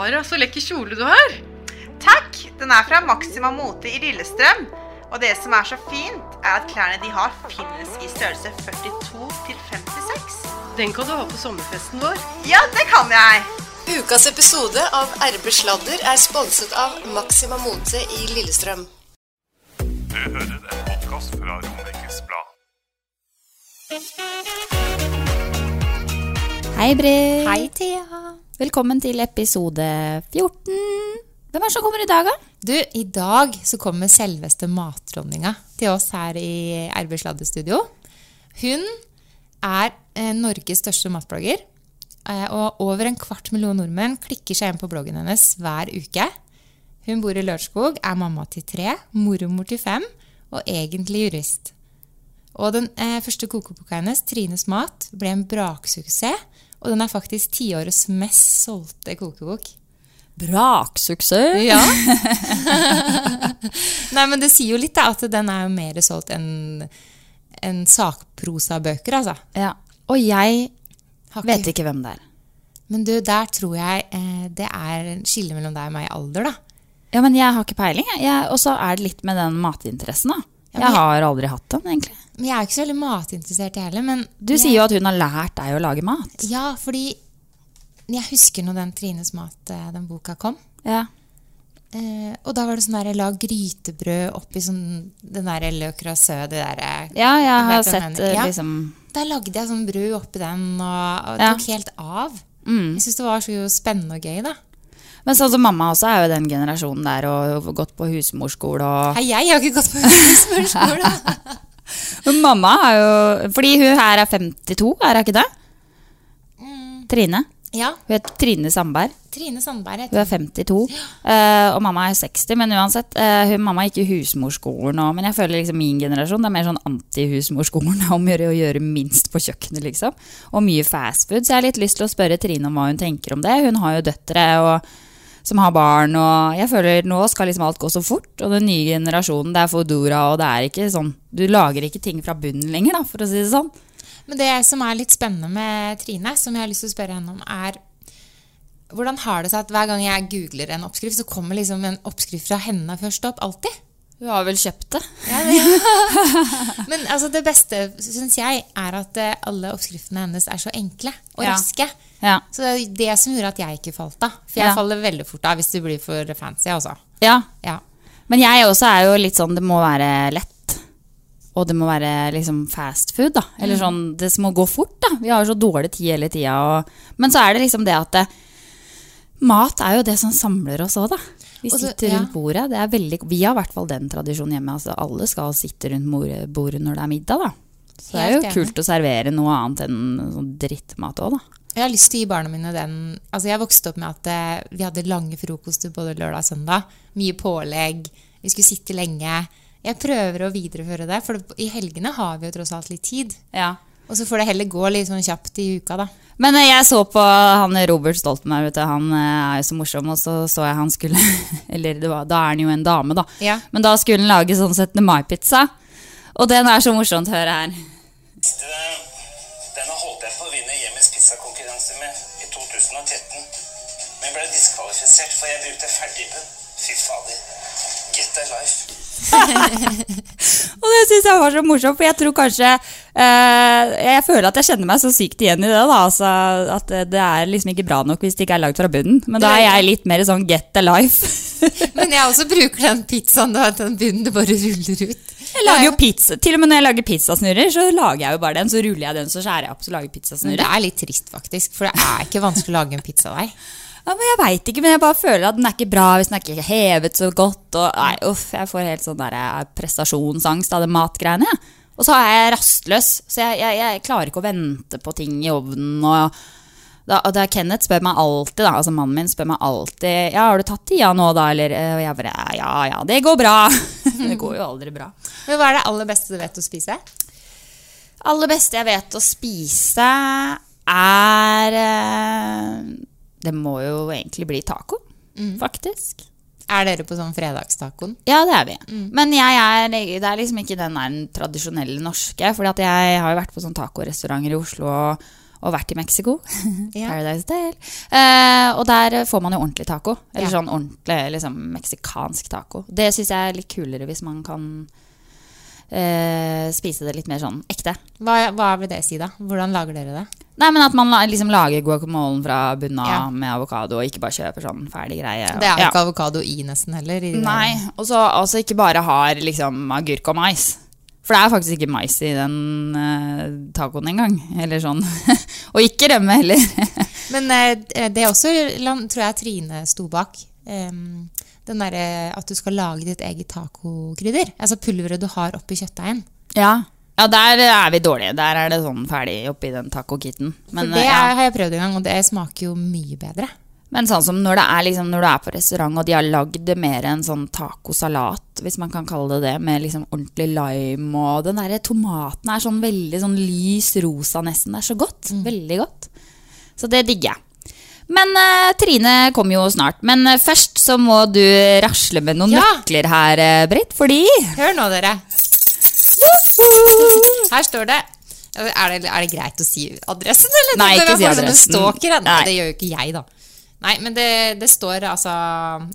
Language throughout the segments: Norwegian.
Sara, så lekker kjole du har. Takk! Den er fra Maxima Mote i Lillestrøm. Og det som er så fint, er at klærne de har finnes i størrelse 42 til 56. Den kan du ha på sommerfesten vår. Ja, det kan jeg! Ukas episode av RB Sladder er sponset av Maxima Mote i Lillestrøm. Du hører en podkast fra Romerikes Blad. Hei, Britt. Hei, Thea. Velkommen til episode 14. Hvem er det som kommer i dag, da? Du, i dag så kommer selveste matdronninga til oss her i RB Sladdestudio. Hun er eh, Norges største matblogger. Eh, og over en kvart million nordmenn klikker seg inn på bloggen hennes hver uke. Hun bor i Lørenskog, er mamma til tre, mormor til fem og egentlig jurist. Og den eh, første kokeboka hennes, Trines mat, ble en braksuksess. Og den er faktisk tiårets mest solgte kokebok. Braksuksess. Ja. Nei, men det sier jo litt, da, at den er jo mer solgt enn en sakprosabøker, altså. Ja. Og jeg Har vet ikke hvem det er. Men du, der tror jeg eh, det er skille mellom deg og meg i alder, da. Ja, men jeg har ikke peiling. og så er det litt med den matinteressen, da. Jeg- har aldri hatt den, egentlig. Men jeg er ikke så veldig matinteressert, jeg heller. Men Du sier jo at hun har lært deg å lage mat. Ja, fordi jeg husker når den Trines mat, eh, den boka kom. Ja. Eh, og da var det sånn der lag grytebrød oppi sånn den der løk rasø, det derre Ja, jeg har sett eh, Ja. liksom Da lagde jeg sånn brød oppi den, og, og Ja. tok helt av. mm. Jeg syns det var så spennende og gøy, da. Men sånn som mamma også er jo den generasjonen der og gått på husmorskole og Hei, jeg har ikke gått på husmorskole. Men Mamma er jo Fordi hun her er 52, er hun ikke det? Trine. ja, Hun heter Trine Sandberg. Trine Sandberg heter Hun er 52. eh, og mamma er 60. Men uansett, eh, hun, mamma gikk i husmorskolen. òg. men jeg føler liksom min generasjon det er mer sånn anti-husmorskolen. Om å gjøre, å gjøre minst på kjøkkenet, liksom. Og mye fastfood. Så jeg har litt lyst til å spørre Trine om hva hun tenker om det. Hun har jo døtre og, som har barn, og jeg føler nå skal liksom alt gå så fort. Og den nye generasjonen, det er Foodora, og det er ikke sånn Du lager ikke ting fra bunnen lenger, da, for å si det sånn. Men det som er litt spennende med Trine, som jeg har lyst til å spørre henne om, er hvordan har det seg at hver gang jeg googler en oppskrift, så kommer liksom en oppskrift fra henne først opp? Alltid. Hun har vel kjøpt det. Ja, det, Men altså, det beste, syns jeg, er at eh, alle oppskriftene hennes er så enkle og Ja. raske. Ja. Så det er det som gjorde at jeg ikke falt av. For jeg faller veldig fort av hvis det blir for fancy, Også. ja. Ja. Men jeg også er jo litt sånn Det må være lett. Og det må være liksom fast food, da. Eller Mm. sånn Det må gå fort, da. Vi har jo så dårlig tid hele tida. Og... Men så er det liksom det at det, mat er jo det som samler oss òg, da. Vi Også, sitter rundt bordet. Det er veldig, vi har i hvert fall den tradisjonen hjemme. Altså, alle skal sitte rundt bordet når det er middag, da. Så det er jo kult å servere noe annet enn sånn drittmat òg, da. Jeg har lyst til å gi barna mine den Altså, jeg vokste opp med at eh, vi hadde lange frokoster både lørdag og søndag. Mye pålegg. Vi skulle sitte lenge. Jeg prøver å videreføre det, for i helgene har vi jo tross alt litt tid. Ja. Og så får det heller gå litt sånn kjapt i uka, da. Men eh, jeg så på han Robert Stoltenberg, vet du, han eh, er jo så morsom, og så så jeg han skulle Eller det var, da er han jo en dame, da. Ja. Men da skulle han lage sånn 17. mai-pizza. Og den er så morsomt, å høre her. Denne holdt jeg på å vinne Hjemmets pizzakonkurranse med i 2013. Men ble diskvalifisert, for jeg brukte ferdigbunn. Fy fader. Get a life. Og det syns jeg var så morsomt, for jeg tror kanskje eh, Jeg føler at jeg kjenner meg så sykt igjen i det. da altså, At det er liksom ikke bra nok hvis det ikke er lagd fra bunnen. Men da er jeg litt mer sånn get the life. Men jeg også bruker den pizzaen, da, den bunnen du bare ruller ut. Jeg lager jo pizza, Til og med når jeg lager pizzasnurrer, så lager jeg jo bare den. Så ruller jeg den, så skjærer jeg opp, så lager jeg pizzasnurrer. det er litt trist, faktisk. For det er ikke vanskelig å lage en pizzadeig. Ja, men Jeg veit ikke, men jeg bare føler at den er ikke bra hvis den er ikke hevet så godt. Og, nei, uff, Jeg får helt sånn der eh, prestasjonsangst av de matgreiene. Ja. Og så er jeg rastløs, så jeg, jeg, jeg klarer ikke å vente på ting i ovnen. Og Da, og da Kenneth spør meg alltid, da, altså mannen min spør meg alltid Ja, har du tatt tida nå, da? Eller eh, og jeg bare Ja, ja, det går bra. det går jo aldri bra. Men hva er det aller beste du vet å spise? Aller beste jeg vet å spise, er eh, Det må jo egentlig bli taco, faktisk. Er dere på sånn fredagstacoen? Ja, det er vi. Men jeg er, det er liksom ikke den der tradisjonelle norske. For jeg har jo vært på sånne tacorestauranter i Oslo og, og vært i Mexico. Paradise Dale. Eh, og der får man jo ordentlig taco. Eller Ja. sånn ordentlig liksom, meksikansk taco. Det syns jeg er litt kulere hvis man kan eh, spise det litt mer sånn ekte. Hva, hva vil det si, da? Hvordan lager dere det? Nei, men At man liksom lager guacamolen fra bunnen av Ja. med avokado, og ikke bare kjøper sånn ferdig greie. Det er jo Ja. ikke avokado i nesten heller. I Nei, og så altså ikke bare har liksom agurk og mais. For det er faktisk ikke mais i den uh, tacoen engang. Eller sånn. og ikke rømme heller. Men uh, det er også, tror jeg Trine sto bak. em, den derre at du skal lage ditt eget tacokrydder. Altså pulveret du har oppi kjøttdeigen. ja. ja, der er vi dårlige. Der er det sånn ferdig oppi den tacokitten. For det eh, ja. har jeg prøvd en gang, og det smaker jo mye bedre. Men sånn som når, det er liksom, når du er på restaurant og de har lagd det mer en sånn tacosalat, hvis man kan kalle det det, med liksom ordentlig lime og den der tomaten er sånn veldig sånn lys rosa nesten. Det er så godt. Veldig godt. Så det digger jeg. Men uh, Trine kommer jo snart. Men uh, først så må du rasle med noen Ja. nøkler her, uh, Britt, fordi Hør nå, dere. Her står det er det, er det greit å si adressen, eller? Nei, ikke si adressen. Stalker, Nei, det gjør jo ikke jeg, da. Nei, men det, det står altså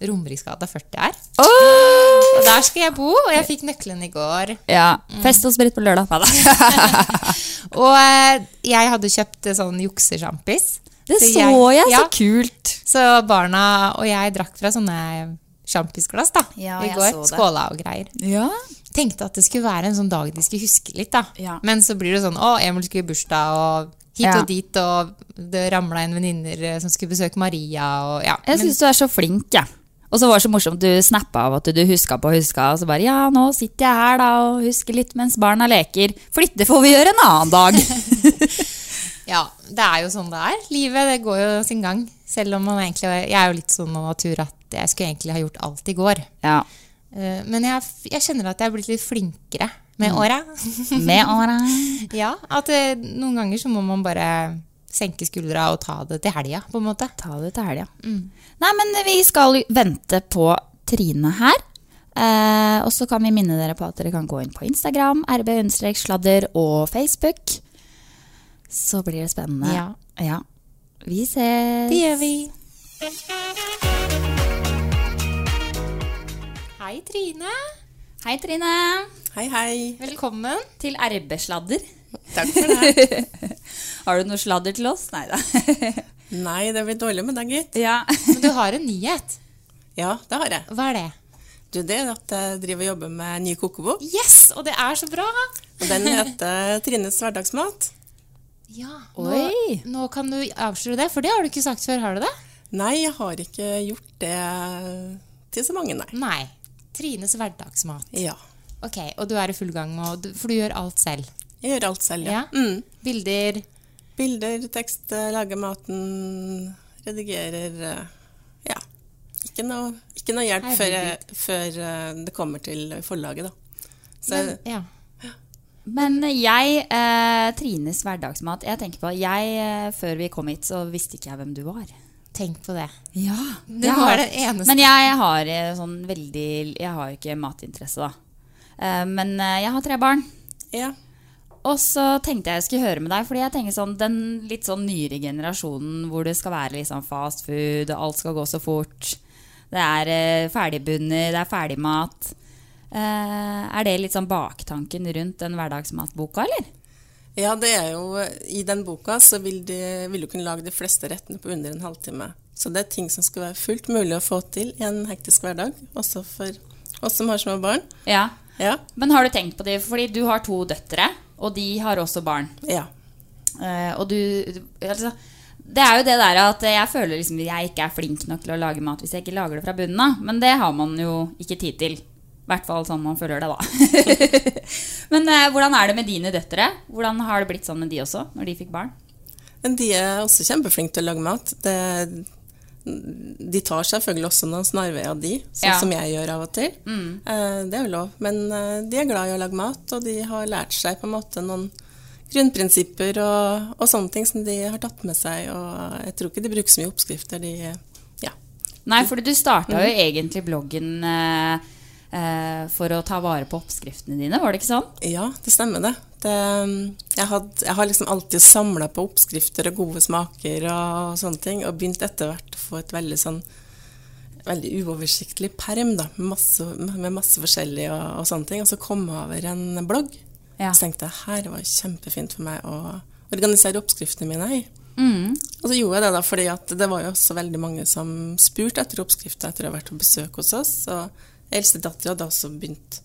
Romeriksgata 40 her. Oh! Og der skal jeg bo, og jeg fikk nøkkelen i går. Ja, Fest hos Britt på lørdag. Og jeg hadde kjøpt sånn juksesjampis. Det så jeg, så kult. Så barna og jeg drakk fra sånne sjampisglass da, Ja, i går. så. Skåla og greier. Ja. Tenkte at det skulle være en sånn dag de skulle huske litt, da. Ja. Men så blir det sånn å, Emil skulle i bursdag, og hit Ja. og dit, og det ramla inn venninner eh, som skulle besøke Maria, og ja. Jeg syns du er så flink, jeg. Og så var det så morsomt, du snappa av at du huska på huska, og så bare ja, nå sitter jeg her da og husker litt mens barna leker. Flytte får vi gjøre en annen dag. Ja, det er jo sånn det er. Livet det går jo sin gang. Selv om man egentlig Jeg er jo litt sånn av natur at jeg skulle egentlig ha gjort alt i går. Ja. Eh, Men jeg, jeg kjenner at jeg er blitt litt flinkere med Mm. åra. Med åra. ja, at eh, noen ganger så må man bare senke skuldra og ta det til helga, på en måte. Ta det til helga. Nei, men vi skal vente på Trine her. Eh, og så kan vi minne dere på at dere kan gå inn på Instagram, rb-sladder og Facebook. Så blir det spennende. Ja. ja. Vi ses. Det gjør vi. Hei, Trine. Hei, Trine. Hei, hei. Velkommen. Til RB-sladder. Takk for det. Har du noe sladder til oss? Nei da. Nei, det blir dårlig med deg, gitt. ja. Men du har en nyhet. Ja, det har jeg. Hva er det? Du, det er at jeg driver og jobber med en ny kokebok. Yes, og det er så bra! Og den heter Trines hverdagsmat. Ja, Oi. Nå, nå kan du avsløre det, for det har du ikke sagt før, har du det? Nei, jeg har ikke gjort det til så mange, nei. Nei. Trines hverdagsmat. Ja. Ok, Og du er i full gang, du, for du gjør alt selv? Jeg gjør alt selv, ja. Ja. Mm. Bilder? Bilder, tekst, eh, lager maten, redigerer eh, Ja. Ikke noe, ikke noe hjelp før, før eh, det kommer til forlaget, da. Så Men, ja. Men jeg, eh, Trines hverdagsmat Jeg tenker på, jeg, eh, Før vi kom hit, så visste ikke jeg hvem du var. Tenk på det. Ja, Det var det eneste. Men jeg har eh, sånn veldig Jeg har jo ikke matinteresse, da. Eh, Men eh, jeg har tre barn. ja. Og så tenkte jeg jeg skulle høre med deg, fordi jeg tenker sånn den litt sånn nyere generasjonen hvor det skal være liksom fast food, og alt skal gå så fort. Det er eh, ferdigbunner, det er ferdigmat. Eh, er det litt sånn baktanken rundt den hverdagsmatboka, eller? Ja, det er jo I den boka så vil, de, vil du kunne lage de fleste rettene på under en halvtime. Så det er ting som skal være fullt mulig å få til i en hektisk hverdag, også for oss som har små barn. Ja. Ja. Men har du tenkt på det, fordi du har to døtre, og de har også barn. Ja. Uh, og du altså, Det er jo det der at jeg føler liksom jeg ikke er flink nok til å lage mat hvis jeg ikke lager det fra bunnen av. Men det har man jo ikke tid til. I hvert fall sånn man føler det, da. Men eh, hvordan er det med dine døtre? Hvordan har det blitt sånn med de også, når de fikk barn? Men de er også kjempeflinke til å lage mat. Det, de tar selvfølgelig også noen snarveier, de, sånn Ja. som jeg gjør av og til. Mm. Eh, det er jo lov. Men eh, de er glad i å lage mat, og de har lært seg på en måte noen grunnprinsipper og, og sånne ting som de har tatt med seg. Og jeg tror ikke de bruker så mye oppskrifter, de Ja. Nei, for du starta jo Mhm. egentlig bloggen eh, for å ta vare på oppskriftene dine, var det ikke sånn? Ja, det stemmer det. det jeg, had, jeg har liksom alltid samla på oppskrifter og gode smaker og sånne ting, og begynt etter hvert å få et veldig sånn veldig uoversiktlig perm da, med masse, med masse forskjellig og, og sånne ting. Og så kom jeg over en blogg. Så tenkte jeg her var kjempefint for meg å organisere oppskriftene mine i. Mm. Og så gjorde jeg det da, fordi at det var jo også veldig mange som spurte etter oppskrifter etter å ha vært på besøk hos oss. Og eldstedattera hadde også begynt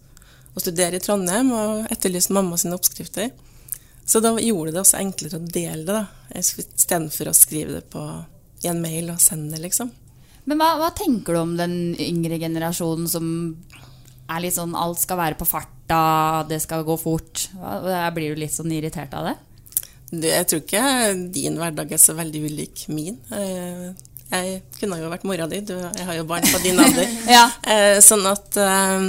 å studere i Trondheim og etterlyst mamma sine oppskrifter. Så da gjorde det også enklere å dele det, da, istedenfor å skrive det på, i en mail og sende det, liksom. Men hva, hva tenker du om den yngre generasjonen som er litt sånn alt skal være på farta, det skal gå fort? Hva, blir du litt sånn irritert av det? Jeg tror ikke din hverdag er så veldig ulik min. Eh, Jeg kunne jo vært mora di, du, jeg har jo barn på din alder. Ja. Eh, Sånn at eh,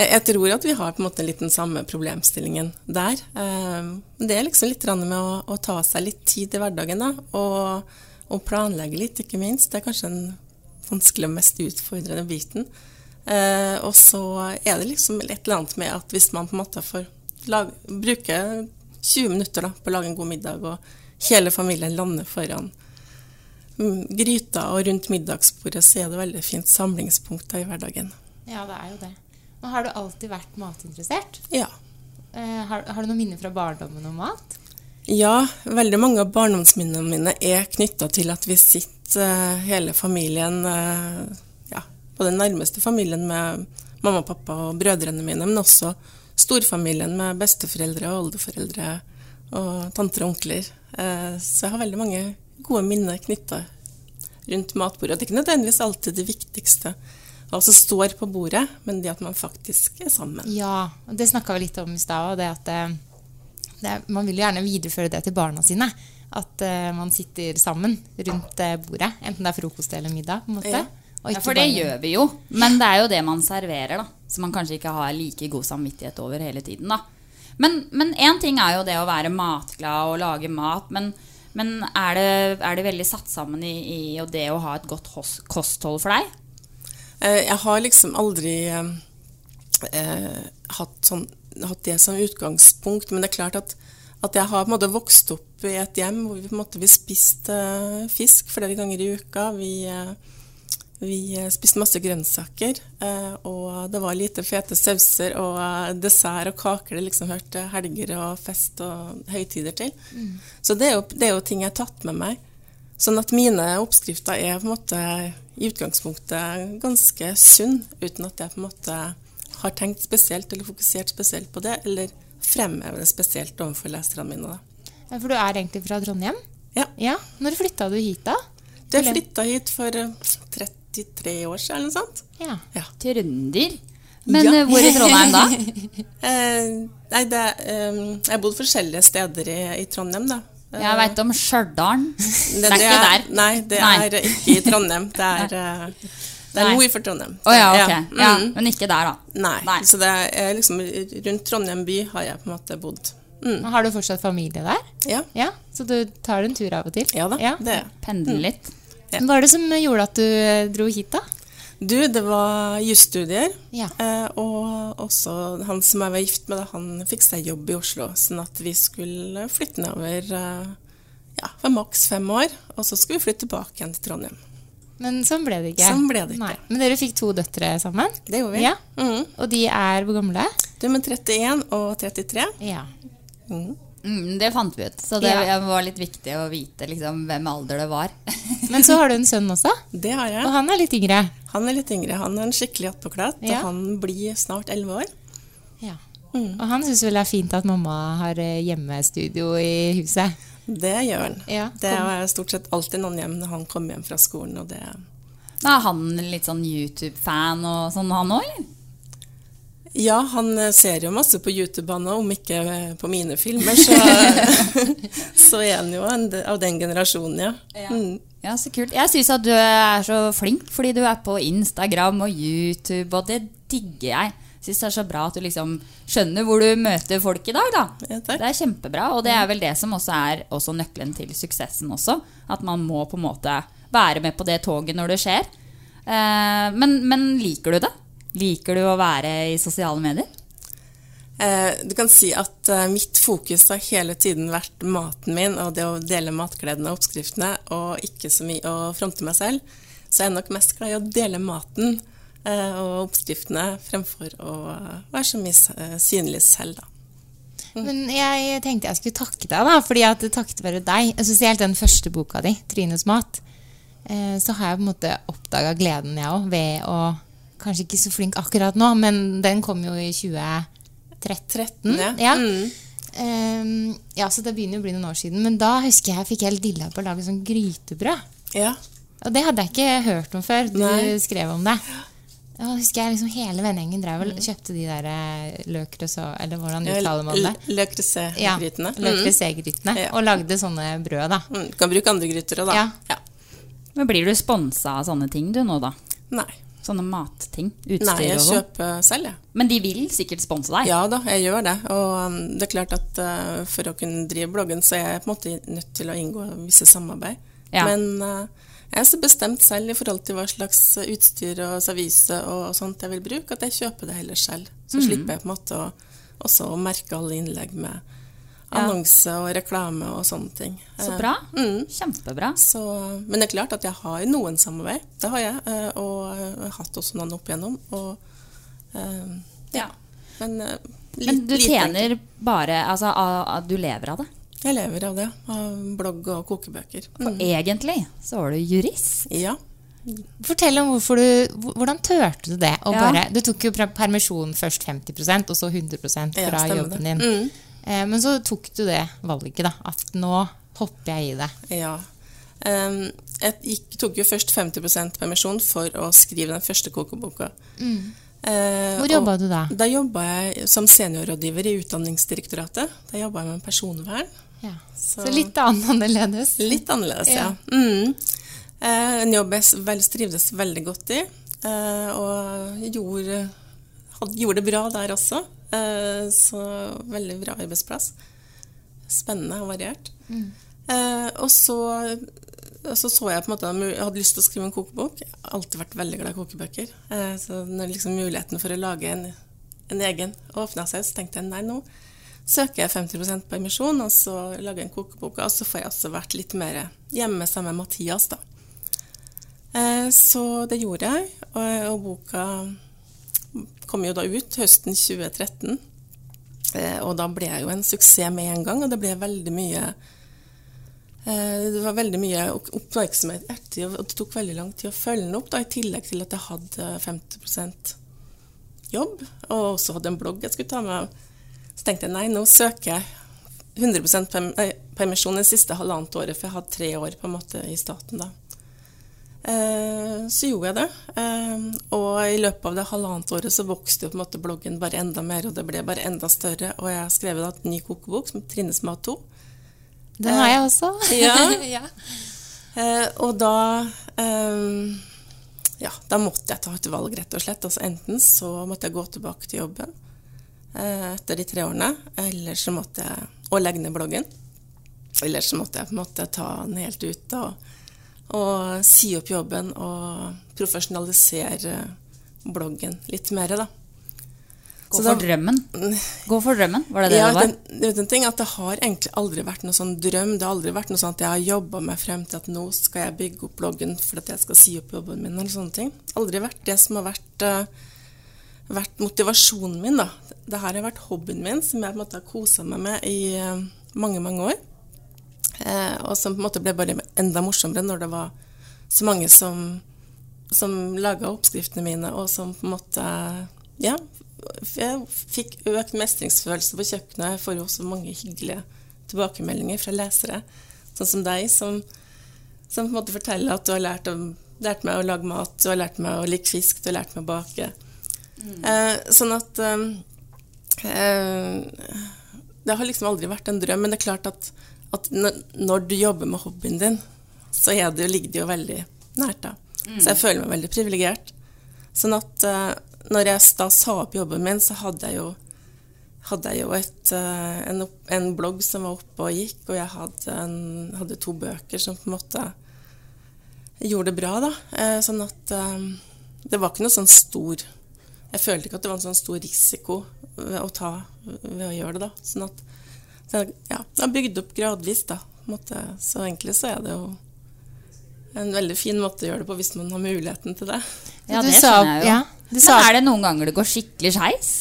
jeg tror at vi har på en måte litt den samme problemstillingen der. Eh, Det er liksom litt med å, å ta seg litt tid i hverdagen, da, og, og planlegge litt, ikke minst. Det er kanskje den vanskelig og mest utfordrende biten. Eh, og så er det liksom et eller annet med at hvis man på en måte får lage, bruke 20 minutter da, på å lage en god middag, og hele familien lander foran gryta og rundt middagsbordet, så er det veldig fint samlingspunkter i hverdagen. Ja, det er jo det. Men har du alltid vært matinteressert? Ja. Eh, har, har du noen minner fra barndommen om mat? Ja, veldig mange av barndomsminnene mine er knytta til at vi sitter eh, hele familien, eh, ja, på den nærmeste familien med mamma pappa og brødrene mine, men også storfamilien med besteforeldre og oldeforeldre og tanter og onkler. Eh, Så jeg har veldig mange gode minner knytta rundt matbordet. Det er ikke nødvendigvis alltid det viktigste hva som står på bordet, men det at man faktisk er sammen. Ja, og det snakka vi litt om i stad. og det at eh, det, Man vil gjerne videreføre det til barna sine. At uh, man sitter sammen rundt eh, bordet. Enten det er frokost eller middag. på en måte. Ja. Og Ja, for det bare- gjør vi jo. Men det er jo det man serverer, da. Som man kanskje ikke har like god samvittighet over hele tiden, da. Men én ting er jo det å være matglad og lage mat, men, men er, det, er det veldig satt sammen i, i det å ha et godt kosthold for deg? Eh, Jeg har liksom aldri eh, hatt, sånn, hatt det som utgangspunkt, men det er klart at, at jeg har måte vokst opp i et hjem hvor vi på en måte vi spiste eh, fisk flere ganger i uka. Vi, eh, vi eh, spiste masse grønnsaker, eh, og det var lite fete sauser og eh, dessert og kaker det liksom hørte helger og fest og høytider til. Mm. Så det er, jo, det er, jo, ting jeg har tatt med meg. Sånn at mine oppskrifter er på en måte i utgangspunktet ganske sunn, uten at jeg på en måte har tenkt spesielt eller fokusert spesielt på det, eller fremhever det spesielt overfor leserne mine. Da. Ja, for du er egentlig fra Trondheim? Ja. ja. Når flytta du hit, da? Jeg flytta hit for 30 73 år siden, eller noe sånt. Ja. ja. Trønder. Men ja. Eh, hvor i Trondheim da? Eh, nei, det, eh, jeg har bodd forskjellige steder i, i Trondheim, da. Jeg veit om Stjørdal. Det, det, er ikke der. Nei, det nei. er ikke i Trondheim. Det er, eh, det er nord for Trondheim. Oh, ja, okay. Mm. ja, men ikke der, da. Nei. nei. Så det er liksom rundt Trondheim by har jeg på en måte bodd. Mm. Har du fortsatt familie der? Ja. ja. Så du tar en tur av og til? Ja da, ja. det Pendler mm. litt? Mm. litt. Hva er det som gjorde at du eh, dro hit, da? Du, det var jusstudier. Ja. Eh, og også han som jeg var gift med, han fikk seg jobb i Oslo. Sånn at vi skulle flytte nedover eh, ja, for maks fem år. Og så skulle vi flytte tilbake igjen til Trondheim. Men sånn ble det ikke. Sånn ble det ikke. Nei. Men dere fikk to døtre sammen? Det gjorde vi. Ja. Og de er hvor gamle? Du er med 31 og 33. Ja. Mm. Mm, det fant vi ut, så det Ja. var litt viktig å vite liksom, hvem alder det var. Men så har du en sønn også? Det har jeg. Og han er litt yngre? Han er litt yngre. Han er en skikkelig attpåklatt, Ja. og han blir snart 11 år. Ja. Og han syns vel det er fint at mamma har eh, hjemmestudio i huset? Det gjør han. Ja, det er stort sett alltid noen hjem når han kommer hjem fra skolen. Og det Da er han litt sånn YouTube-fan og sånn, han òg, eller? Ja, han eh, ser jo masse på YouTube, han òg, om ikke eh, på mine filmer. Så, så er han jo en, av den generasjonen, ja. Mm. Ja, så kult. Jeg syns at du er så flink, fordi du er på Instagram og YouTube, og det digger jeg. Syns det er så bra at du liksom skjønner hvor du møter folk i dag, da. det er kjempebra, og det er vel det som også er også nøkkelen til suksessen også. At man må på en måte være med på det toget når det skjer. Eh, men, men liker du det? Liker du å være i sosiale medier? Eh, du kan si at eh, mitt fokus har hele tiden vært maten min og det å dele matgleden og oppskriftene, og ikke så mye å fronte meg selv. Så jeg er nok mest glad i å dele maten eh, og oppskriftene fremfor å være så mye synlig selv, da. Men jeg tenkte jeg skulle takke deg, da, fordi at takket være deg, spesielt den første boka di, 'Trines mat', eh, så har jeg på en måte oppdaga gleden, jeg òg, ved å Kanskje ikke så flink akkurat nå, men den kom jo i 2013. ja. Ja. Mm. Um, ja, så det begynner jo å bli noen år siden. Men da husker jeg jeg fikk helt dilla på å lage sånn grytebrød. Ja. Og det hadde jeg ikke hørt om før. Du Nei. skrev om det. Da husker jeg liksom hele vennegjengen drev og kjøpte de der eh, løkrøså Eller hvordan uttaler man det? Le Creuset-grytene. Ja, Le Creuset-grytene. Ja. Og lagde sånne brød, da. Mm, Du kan bruke andre gryter òg, da. Ja. Men Blir du sponsa av sånne ting du nå, da? Nei. Sånne matting? Utstyr Nei, jeg sånn? kjøper selv, jeg. Men de vil sikkert sponse deg? Ja da, jeg gjør det. Og um, det er klart at uh, for å kunne drive bloggen, så er jeg på en måte nødt til å inngå visse samarbeid. Ja. Men uh, jeg er så bestemt selv i forhold til hva slags utstyr og servise og sånt jeg vil bruke, at jeg kjøper det heller selv. Så mm. slipper jeg på en måte å også merke alle innlegg med Ja. Annonse og reklame og sånne ting. Så Eh, bra. Mm. Kjempebra. Så, men det er klart at jeg har noen samarbeid. Det har jeg. eh, Og jeg har hatt også noen opp igjennom. Og, eh, ja. Men, litt, Men du tjener tjener bare Altså, du lever av det? Jeg lever av det. Av blogg og kokebøker. For egentlig så var du jurist. Ja. Fortell om hvorfor du, hvordan turte du det? Og Ja. bare, du tok jo per- permisjon først 50% og så 100 Ja, fra ja, jobben din. Mm. Eh, Men så tok du det valget, da. At nå hopper jeg i det. Ja. Jeg gikk, tok jo først 50% permisjon for å skrive den første kokeboka. Mm. Eh, Hvor jobba du da? Da jobba jeg som seniorrådgiver i Utdanningsdirektoratet. Da jobba jeg med personvern. Ja. Så litt annerledes. Litt annerledes, ja. Ja. Mm. Eh, en jobb jeg vel, trivdes veldig godt i, eh, og gjorde, hadde, gjorde det bra der også. Eh, så veldig bra arbeidsplass. Spennende og variert. Mm. Eh, og så, så så jeg på en måte jeg hadde lyst til å skrive en kokebok. Jeg har alltid vært veldig glad i kokebøker. Eh, så når liksom muligheten for å lage en, en egen åpna seg, så tenkte jeg nei, nå søker jeg 50% emisjon, og så lager jeg en kokebok. Og så får jeg også vært litt mer hjemme sammen med Mathias, da. Eh, så det gjorde jeg, og boka kom jo da ut høsten 2013. Eh, og da ble jeg jo en suksess med en gang, og det ble veldig mye eh, Det var veldig mye opp- oppmerksomhet etter, og det tok veldig lang tid å følge den opp, da, i tillegg til at jeg hadde 50% jobb, og også hadde en blogg jeg skulle ta med. Så tenkte jeg nei, nå søker jeg 100 perm nei, permisjon det siste halvannet året, for jeg hadde tre år på en måte i staten da. Eh, så gjorde jeg det, eh, og i løpet av det halvannet året så vokste jo på en måte bloggen bare enda mer, og det ble bare enda større, og jeg skrev da en ny kokebok som trinnes Trines mat 2. Den har jeg også. Ja. Ja. Eh, og da eh, Ja, da måtte jeg ta et valg, rett og slett. Altså enten så måtte jeg gå tilbake til jobben eh, etter de tre årene, eller så måtte jeg Og legge ned bloggen. Eller så måtte jeg på en måte ta den helt ut og, og si opp jobben og profesjonalisere bloggen litt mer, da. Gå Så for da- drømmen. Gå for drømmen, var det det ja, det var? Den, en ting at det har egentlig aldri vært noe sånn drøm. Det har aldri vært noe sånn at jeg har jobba meg frem til at nå skal jeg bygge opp bloggen for at jeg skal si opp jobben min, eller sånne ting. Aldri vært det som har vært, uh, vært motivasjonen min, da. Det her har vært hobbyen min, som jeg på en måte har kosa meg med i uh, mange, mange år. Eh, og som på en måte ble bare enda morsommere når det var så mange som, som laga oppskriftene mine, og som på en måte Ja, jeg fikk økt mestringsfølelse på kjøkkenet. Jeg får jo også mange hyggelige tilbakemeldinger fra lesere, sånn som deg, som, som på en måte forteller at du har lært, om, lært meg å lage mat, du har lært meg å like fisk, du har lært meg å bake. Eh, sånn at eh, eh, Det har liksom aldri vært en drøm, men det er klart at, at når, du jobber med hobbyen din, så er det, ligger det jo veldig nært. da. Mm. Så jeg føler meg veldig privilegert. Sånn at uh, når jeg da sa opp jobben min, så hadde jeg jo, hadde jeg jo et, uh, en, en blogg som var oppe og gikk, og jeg hadde, en, hadde to bøker som på en måte gjorde det bra. da. Uh, sånn at det var ikke noe sånn stor Jeg følte ikke at det var en sånn stor risiko å ta ved å gjøre det. da. Sånn at så, ja, det har bygd opp gradvis, da. måte. Så egentlig så er det jo en veldig fin måte å gjøre det på hvis man har muligheten til det. Ja, det sa- skjønner jeg jo. ja, du Men er det noen ganger det går skikkelig skeis?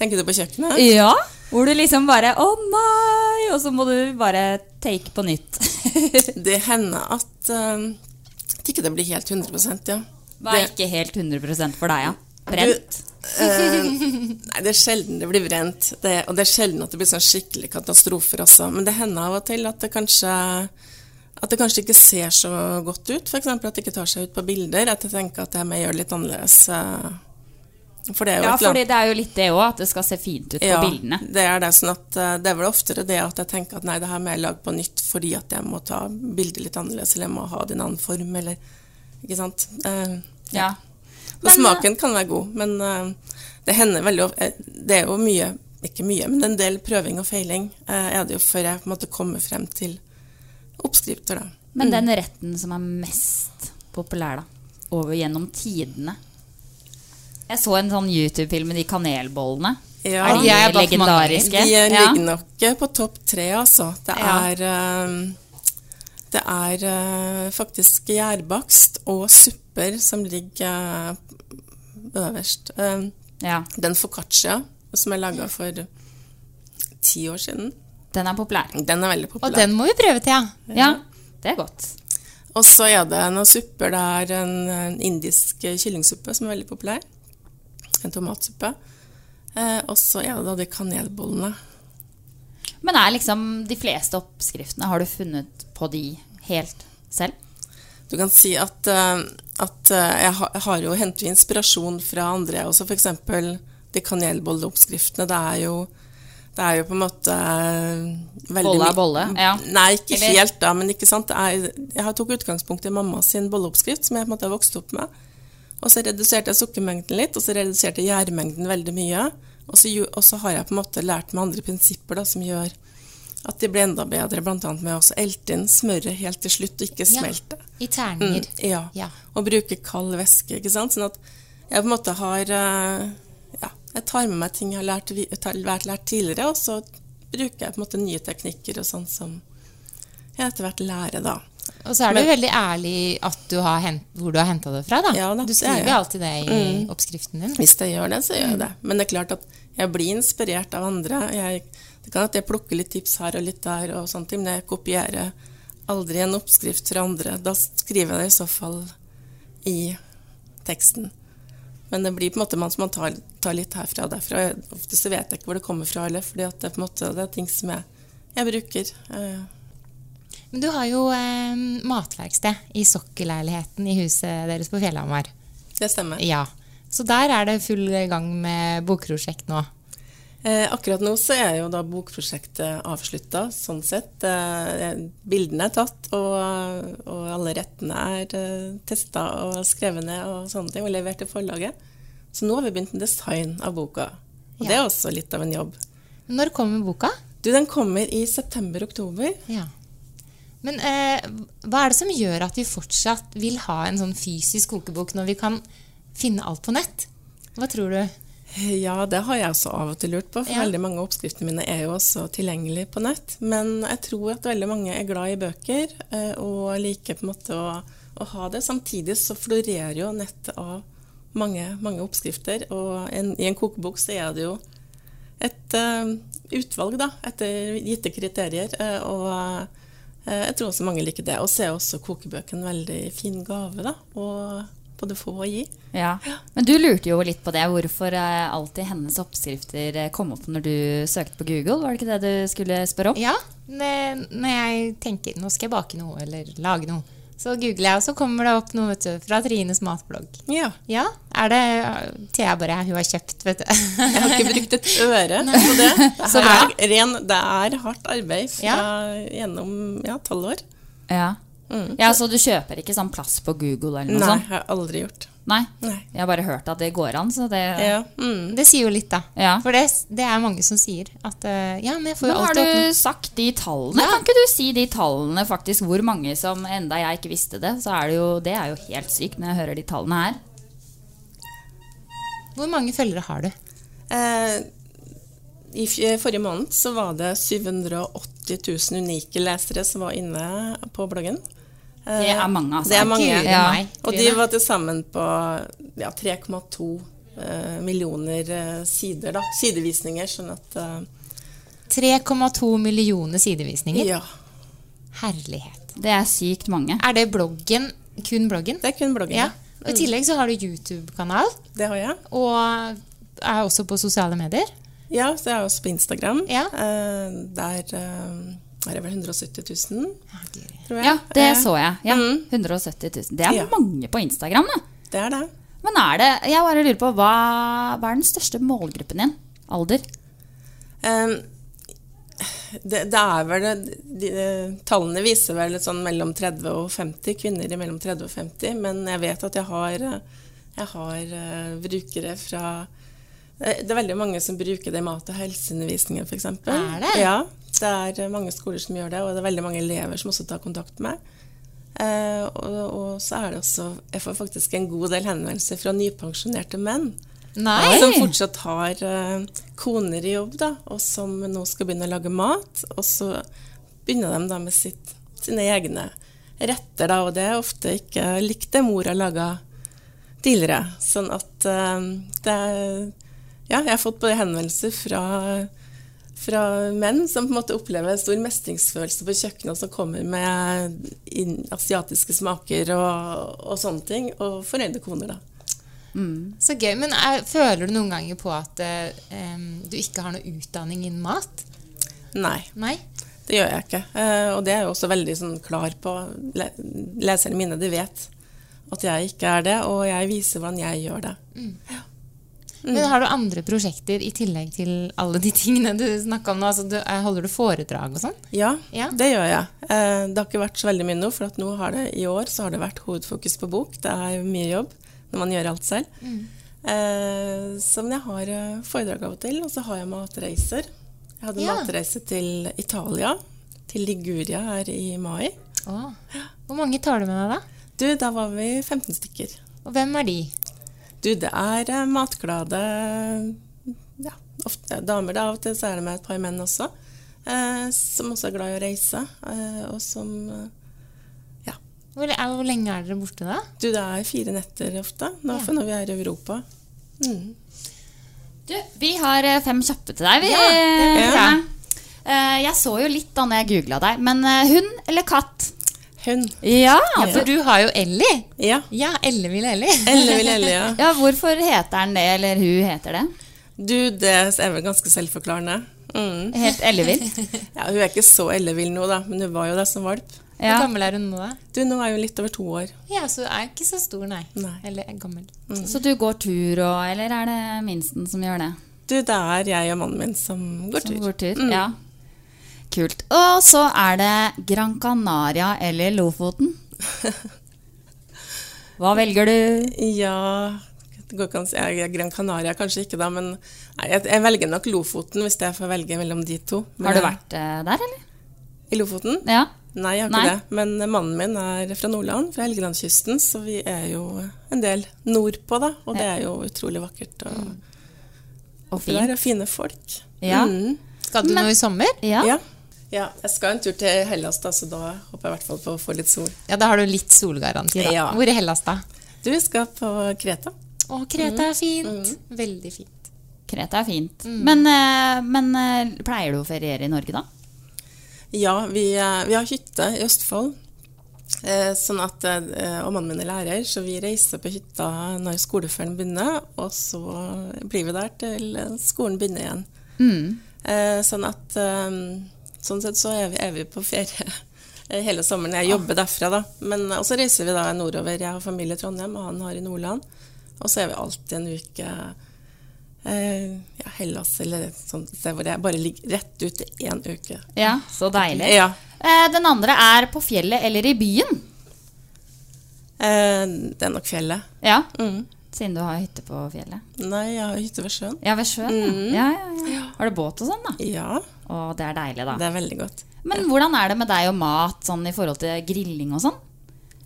Tenker du på kjøkkenet? Ja. Hvor du liksom bare Å nei! Og så må du bare take på nytt. Det hender at uh, ikke det blir helt 100% ja. Hva er ikke helt 100% for deg, ja? Brent? Du, eh, nei, det er sjelden det blir brent. Det, og det er sjelden at det blir sånn skikkelig katastrofer også. Men det hender av og til at det kanskje at det kanskje ikke ser så godt ut. F.eks. at det ikke tar seg ut på bilder. At jeg tenker at jeg må gjøre det litt annerledes. eh, For det er jo Ja, fordi det er jo litt det òg, at det skal se fint ut på ja, bildene. Det er det, sånn at eh, det er vel oftere det at jeg tenker at nei, det her må jeg lage på nytt fordi at jeg må ta bildet litt annerledes, eller jeg må ha det i en annen form, eller Ikke sant. Eh, Ja. Så smaken kan være god, men uh, det hender veldig Det er jo mye, ikke mye, men en del prøving og feiling uh, er det jo før jeg på en måte kommer frem til oppskrifter, da. Men Mm. den retten som er mest populær, da, over gjennom tidene Jeg så en sånn YouTube-film med de kanelbollene. Ja. er de Jeg er legendariske? De eh, Ja. ligger nok eh, på topp tre, altså. Det Ja. er eh, Det er uh, faktisk gjærbakst og supper som ligger eh, øverst. Eh, Ja. Den foccaccia som er laga for ti år siden, Den er populær. den er veldig populær. Og den må vi prøve til, ja. Ja, det er godt. Og så er det noen supper. Det er en, en indisk kyllingsuppe som er veldig populær. En tomatsuppe. Eh, og så er det da de kanelbollene. Men er liksom de fleste oppskriftene Har du funnet på de helt selv? Du kan si at, eh, at eh, jeg, har, jo hentet inspirasjon fra andre også, f.eks. de kanelbolleoppskriftene. Det er jo det er jo på en måte eh, veldig Bolle er bolle, ja. Nei, ikke Eller- helt, da, men ikke sant. Er, jeg tok utgangspunkt i mamma sin bolleoppskrift, som jeg på en måte har vokst opp med. Og så reduserte jeg sukkermengden litt, og så reduserte jeg gjærmengden veldig mye. Og så, og så har jeg på en måte lært meg andre prinsipper da, som gjør at de blir enda bedre, bl.a. med å elte inn smøret helt til slutt og ikke Ja, smelte. I terninger. Mm, ja. Ja. Og bruke kald væske, ikke sant. Sånn at jeg på en måte har eh, Ja, jeg tar med meg ting jeg har lært, vært lært tidligere, og så bruker jeg på en måte nye teknikker og sånn som jeg etter hvert lærer, da. Og så er du Men- veldig ærlig at du har hent, hvor du har henta det fra. da. Ja, da, du er skriver jeg. alltid det i Mm. oppskriften din. Hvis jeg gjør det, så gjør jeg det. Men det er klart at jeg blir inspirert av andre. Jeg, det kan at jeg plukker litt tips her og litt der, og ting, men jeg kopierer aldri en oppskrift fra andre. Da skriver jeg det i så fall i teksten. Men det blir på en måte man, man tar, tar litt herfra og derfra. Ofte så vet jeg ikke hvor det kommer fra heller, for det, det er ting som jeg, jeg bruker. Eh, Men du har jo eh, matverksted i sokkelleiligheten i huset deres på Fjellhamar. Det stemmer. Ja. Så der er det full gang med bokprosjekt nå. Eh, akkurat nå så er jo da bokprosjektet avslutta, sånn sett. Eh, bildene er tatt, og, og alle rettene er eh, testa og skrevet ned og sånne ting, og levert til forlaget. Så nå har vi begynt med design av boka. Og det er også litt av en jobb. Når kommer boka? Du, Den kommer i september-oktober. Ja. Men eh, hva er det som gjør at vi fortsatt vil ha en sånn fysisk kokebok når vi kan finne alt på nett? Hva tror du? Ja, det har jeg også av og til lurt på, for Ja. veldig mange av oppskriftene mine er jo også tilgjengelige på nett. Men jeg tror at veldig mange er glad i bøker eh, og liker på en måte å, å ha det. Samtidig så florerer jo nettet av mange, mange oppskrifter, og en, i en kokebok så er det jo et uh, utvalg da, etter gitte kriterier. eh, og uh, jeg tror også mange liker det. Og så er også kokebøkene en veldig fin gave da, å både få og gi. Ja. Men du lurte jo litt på det. Hvorfor eh, alltid hennes oppskrifter eh, kom opp når du søkte på Google? Var det ikke det du skulle spørre om? Ja, når jeg tenker nå skal jeg bake noe eller lage noe, Så googler jeg, og så kommer det opp noe vet du, fra Trines matblogg. Ja. Ja, Er det Thea bare hun har kjøpt, vet du. Jeg har ikke brukt et øre på det. Det Så er, ren, det er hardt arbeid fra gjennom ja, tolv år. Ja. Ja, Så du kjøper ikke sånn plass på Google eller noe Nei, sånt? jeg har aldri gjort. Nei. Nei. Jeg har bare hørt at det går an, så det Ja. Mm. Det sier jo litt, da. Ja. For det, det er mange som sier at eh, Ja, men jeg får jo alltid Nå har du sagt de tallene? Kan ikke du si de tallene, faktisk, hvor mange som enda jeg ikke visste det? Så er det jo, det er jo helt sykt når jeg hører de tallene her. Hvor mange følgere har du? Eh, I forrige måned så var det 780 000 unike lesere som var inne på bloggen. Eh, Det er mange, altså. Det er mange. Ja. meg, Og de var til sammen på ja, 3,2 eh, millioner eh, sider, da. Sidevisninger, sånn at eh, 3,2 millioner sidevisninger. Ja. Herlighet. Det er sykt mange. Er det bloggen? Kun bloggen? Det er kun bloggen. Ja. Og I tillegg så har du YouTube-kanal. Det har jeg. Og er også på sosiale medier. Ja, så jeg er også på Instagram. Ja. Eh, der eh, er det vel 170 000, tror jeg. Ja, det Eh, så jeg. Ja, mm. 170 000. Det er Ja. mange på Instagram, da. Det er det. Men er det Jeg bare lurer på, hva, hva er den største målgruppen din? Alder? Um, det, det er vel de, de, Tallene viser vel sånn mellom 30 og 50, kvinner i mellom 30 og 50, men jeg vet at jeg har, jeg har eh, brukere fra Det er veldig mange som bruker det i mat- og helseundervisningen, f.eks. Er det? Ja, det er mange skoler som gjør det, og det er veldig mange elever som også tar kontakt med meg. Eh, og, og så er det også Jeg får faktisk en god del henvendelser fra nypensjonerte menn. Nei. Som fortsatt har eh, koner i jobb, da, og som nå skal begynne å lage mat. Og så begynner de da med sitt, sine egne retter, da, og det er ofte ikke likt det mor har laga tidligere. Sånn at eh, det er Ja, jeg har fått både henvendelser fra fra menn som på en måte opplever stor mestringsfølelse på kjøkkenet, og som kommer med asiatiske smaker og, og sånne ting, og fornøyde koner, da. Så gøy. Men er, føler du noen ganger på at eh, du ikke har noe utdanning innen mat? Nei. Nei? Det gjør jeg ikke. Eh, og det er jeg også veldig sånn, klar på. Le leserne mine de vet at jeg ikke er det, og jeg viser hvordan jeg gjør det. Men har du andre prosjekter i tillegg til alle de tingene du snakka om nå? Altså, du, eh, holder du foredrag og sånn? Ja, Ja. det gjør jeg. Eh, det har ikke vært så veldig mye nå, for nå har det, i år så har det vært hovedfokus på bok. Det er mye jobb når man gjør alt selv. Eh, så men jeg har foredrag av og til, og så har jeg matreiser. Jeg hadde en Ja. matreise til Italia, til Liguria her i mai. Åh. Hvor mange tar du med deg da? Du, da var vi 15 stykker. Og hvem er de? Du, det er eh, matglade ja, ofte damer. Da. Av og til så er det med et par menn også, eh, som også er glad i å reise. Eh, og som eh, Hvor, er, hvor lenge er dere borte da? Du, det er fire netter ofte, nå, for når vi er i Europa. Mm. Du, vi har eh, fem kjappe til deg. Vi, Ja, det vil eh, jeg. Så jo litt da når jeg googla deg, men hund eller katt? Hund. Ja, for du har jo Ellie. Ja. Ja, Ellevill Ellie. Ellevill Ellie, ja. Ja, Hvorfor heter han det, eller hun heter det? Du, det er vel ganske selvforklarende. Mm. Helt ellevill? Ja, hun er ikke så ellevill nå, da, men hun var jo det som valp. Ja. Hvor gammel er hun nå, da? Du, nå er hun litt over to år. Ja, så hun er ikke så stor, nei. Nei. Eller gammel. gammel. Så du går tur og Eller er det minsten som gjør det? Du, det er jeg og mannen min som går Som tur. går tur? Mm. Ja. Kult. Og så er det Gran Canaria eller Lofoten. Hva velger du? Ja Gran Canaria kanskje ikke, da, men nei, jeg, jeg velger nok Lofoten hvis jeg får velge mellom de to. Men Har du vært eh, der, eller? I Lofoten? Ja. Nei, jeg har Nei. ikke det. Men mannen min er fra Nordland, fra Helgelandskysten, så vi er jo en del nordpå, da. Og det er jo utrolig vakkert. Og, Og fint. der er fine folk. Ja. Mm. Skal du Men- noe i sommer? Ja. Ja. Ja. Jeg skal en tur til Hellas, da, så da håper jeg i hvert fall på å få litt sol. Ja, da har du litt solgaranti, da. Ja. Hvor i Hellas, da? Du vi skal på Kreta. Å, Kreta er fint. Veldig fint. Kreta er fint. Men, eh, men eh, pleier du å feriere i Norge, da? Ja, vi, eh, vi har hytte i Østfold. Sånn at, og mannen min er lærer, så vi reiser på hytta når skoleferien begynner, og så blir vi der til skolen begynner igjen. Mm. Eh, sånn at Sånn sett så er vi, er vi på ferie eh, hele sommeren. Jeg jobber derfra, da. Men og så reiser vi da nordover. Jeg har familie i Trondheim, og han har i Nordland. Og så er vi alltid en uke eh, ja, Hellas eller et sånt sted hvor jeg bare ligger rett ute én uke. Ja, så deilig. Ja. Eh, den andre er på fjellet eller i byen. Eh, det er nok fjellet. Ja, Mm. Siden du har hytte på fjellet. Nei, jeg har hytte ved sjøen. Ja, ved sjøen. Mm. Ja. Ja, ja, ja. Har du båt og sånn, da? Ja. Å, det er deilig, da. Det er veldig godt. Men hvordan er det med deg og mat sånn i forhold til grilling og sånn?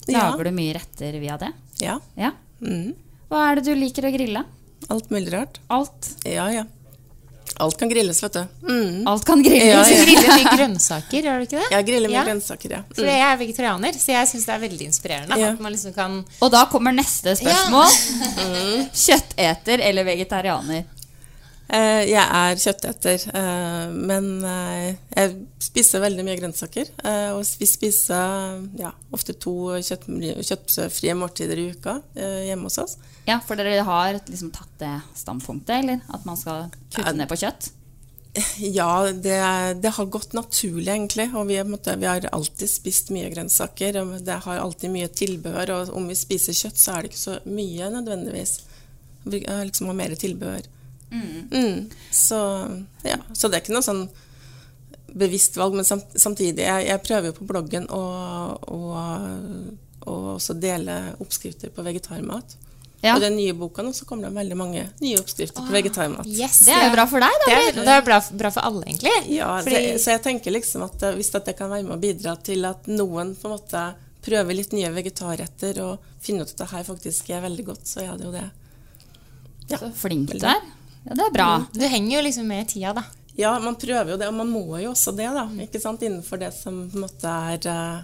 Ja. Lager du mye retter via det? Ja. Ja. Mm. Hva er det du liker å grille? Alt mulig rart. Alt? Ja, ja. Alt kan grilles, vet du. Mm. Alt kan grilles. Ja, Du ja. griller mye grønnsaker, gjør du ikke det? Jeg griller mye Ja. grønnsaker, ja. For jeg er vegetarianer, så jeg syns det er veldig inspirerende. Ja. At man liksom kan Og da kommer neste spørsmål. Mm. Kjøtteter eller vegetarianer? Eh, jeg er kjøtteter, eh, men eh, jeg spiser veldig mye grønnsaker. Eh, og vi spiser ja, ofte to kjøtt, kjøttfrie måltider i uka hjemme hos oss. Ja, for dere har liksom tatt det standpunktet, eller? At man skal kutte ned på kjøtt? Ja, det, det har gått naturlig, egentlig. Og vi, måte, vi har alltid spist mye grønnsaker. Og det har alltid mye tilbehør. Og om vi spiser kjøtt, så er det ikke så mye nødvendigvis. Vi liksom har mer tilbehør. Mm. Så, ja. så det er ikke noe sånn bevisst valg, men samtidig jeg, jeg prøver jo på bloggen å, å, å også dele oppskrifter på vegetarmat. Ja. Og den nye boka nå så kommer det veldig mange nye oppskrifter på vegetarmat. Yes, Det er jo bra for deg, da. Det er, det er bra, bra for alle, egentlig. Ja, Fordi- det, så jeg tenker liksom at eh, hvis at det kan være med å bidra til at noen på en måte prøver litt nye vegetarretter og finner ut at det her faktisk er veldig godt, så er det jo det. Ja, Så flink du er. Ja, det er bra. Du henger jo liksom med i tida, da. Ja, man prøver jo det, og man må jo også det, da. Ikke sant? Innenfor det som på en måte er uh,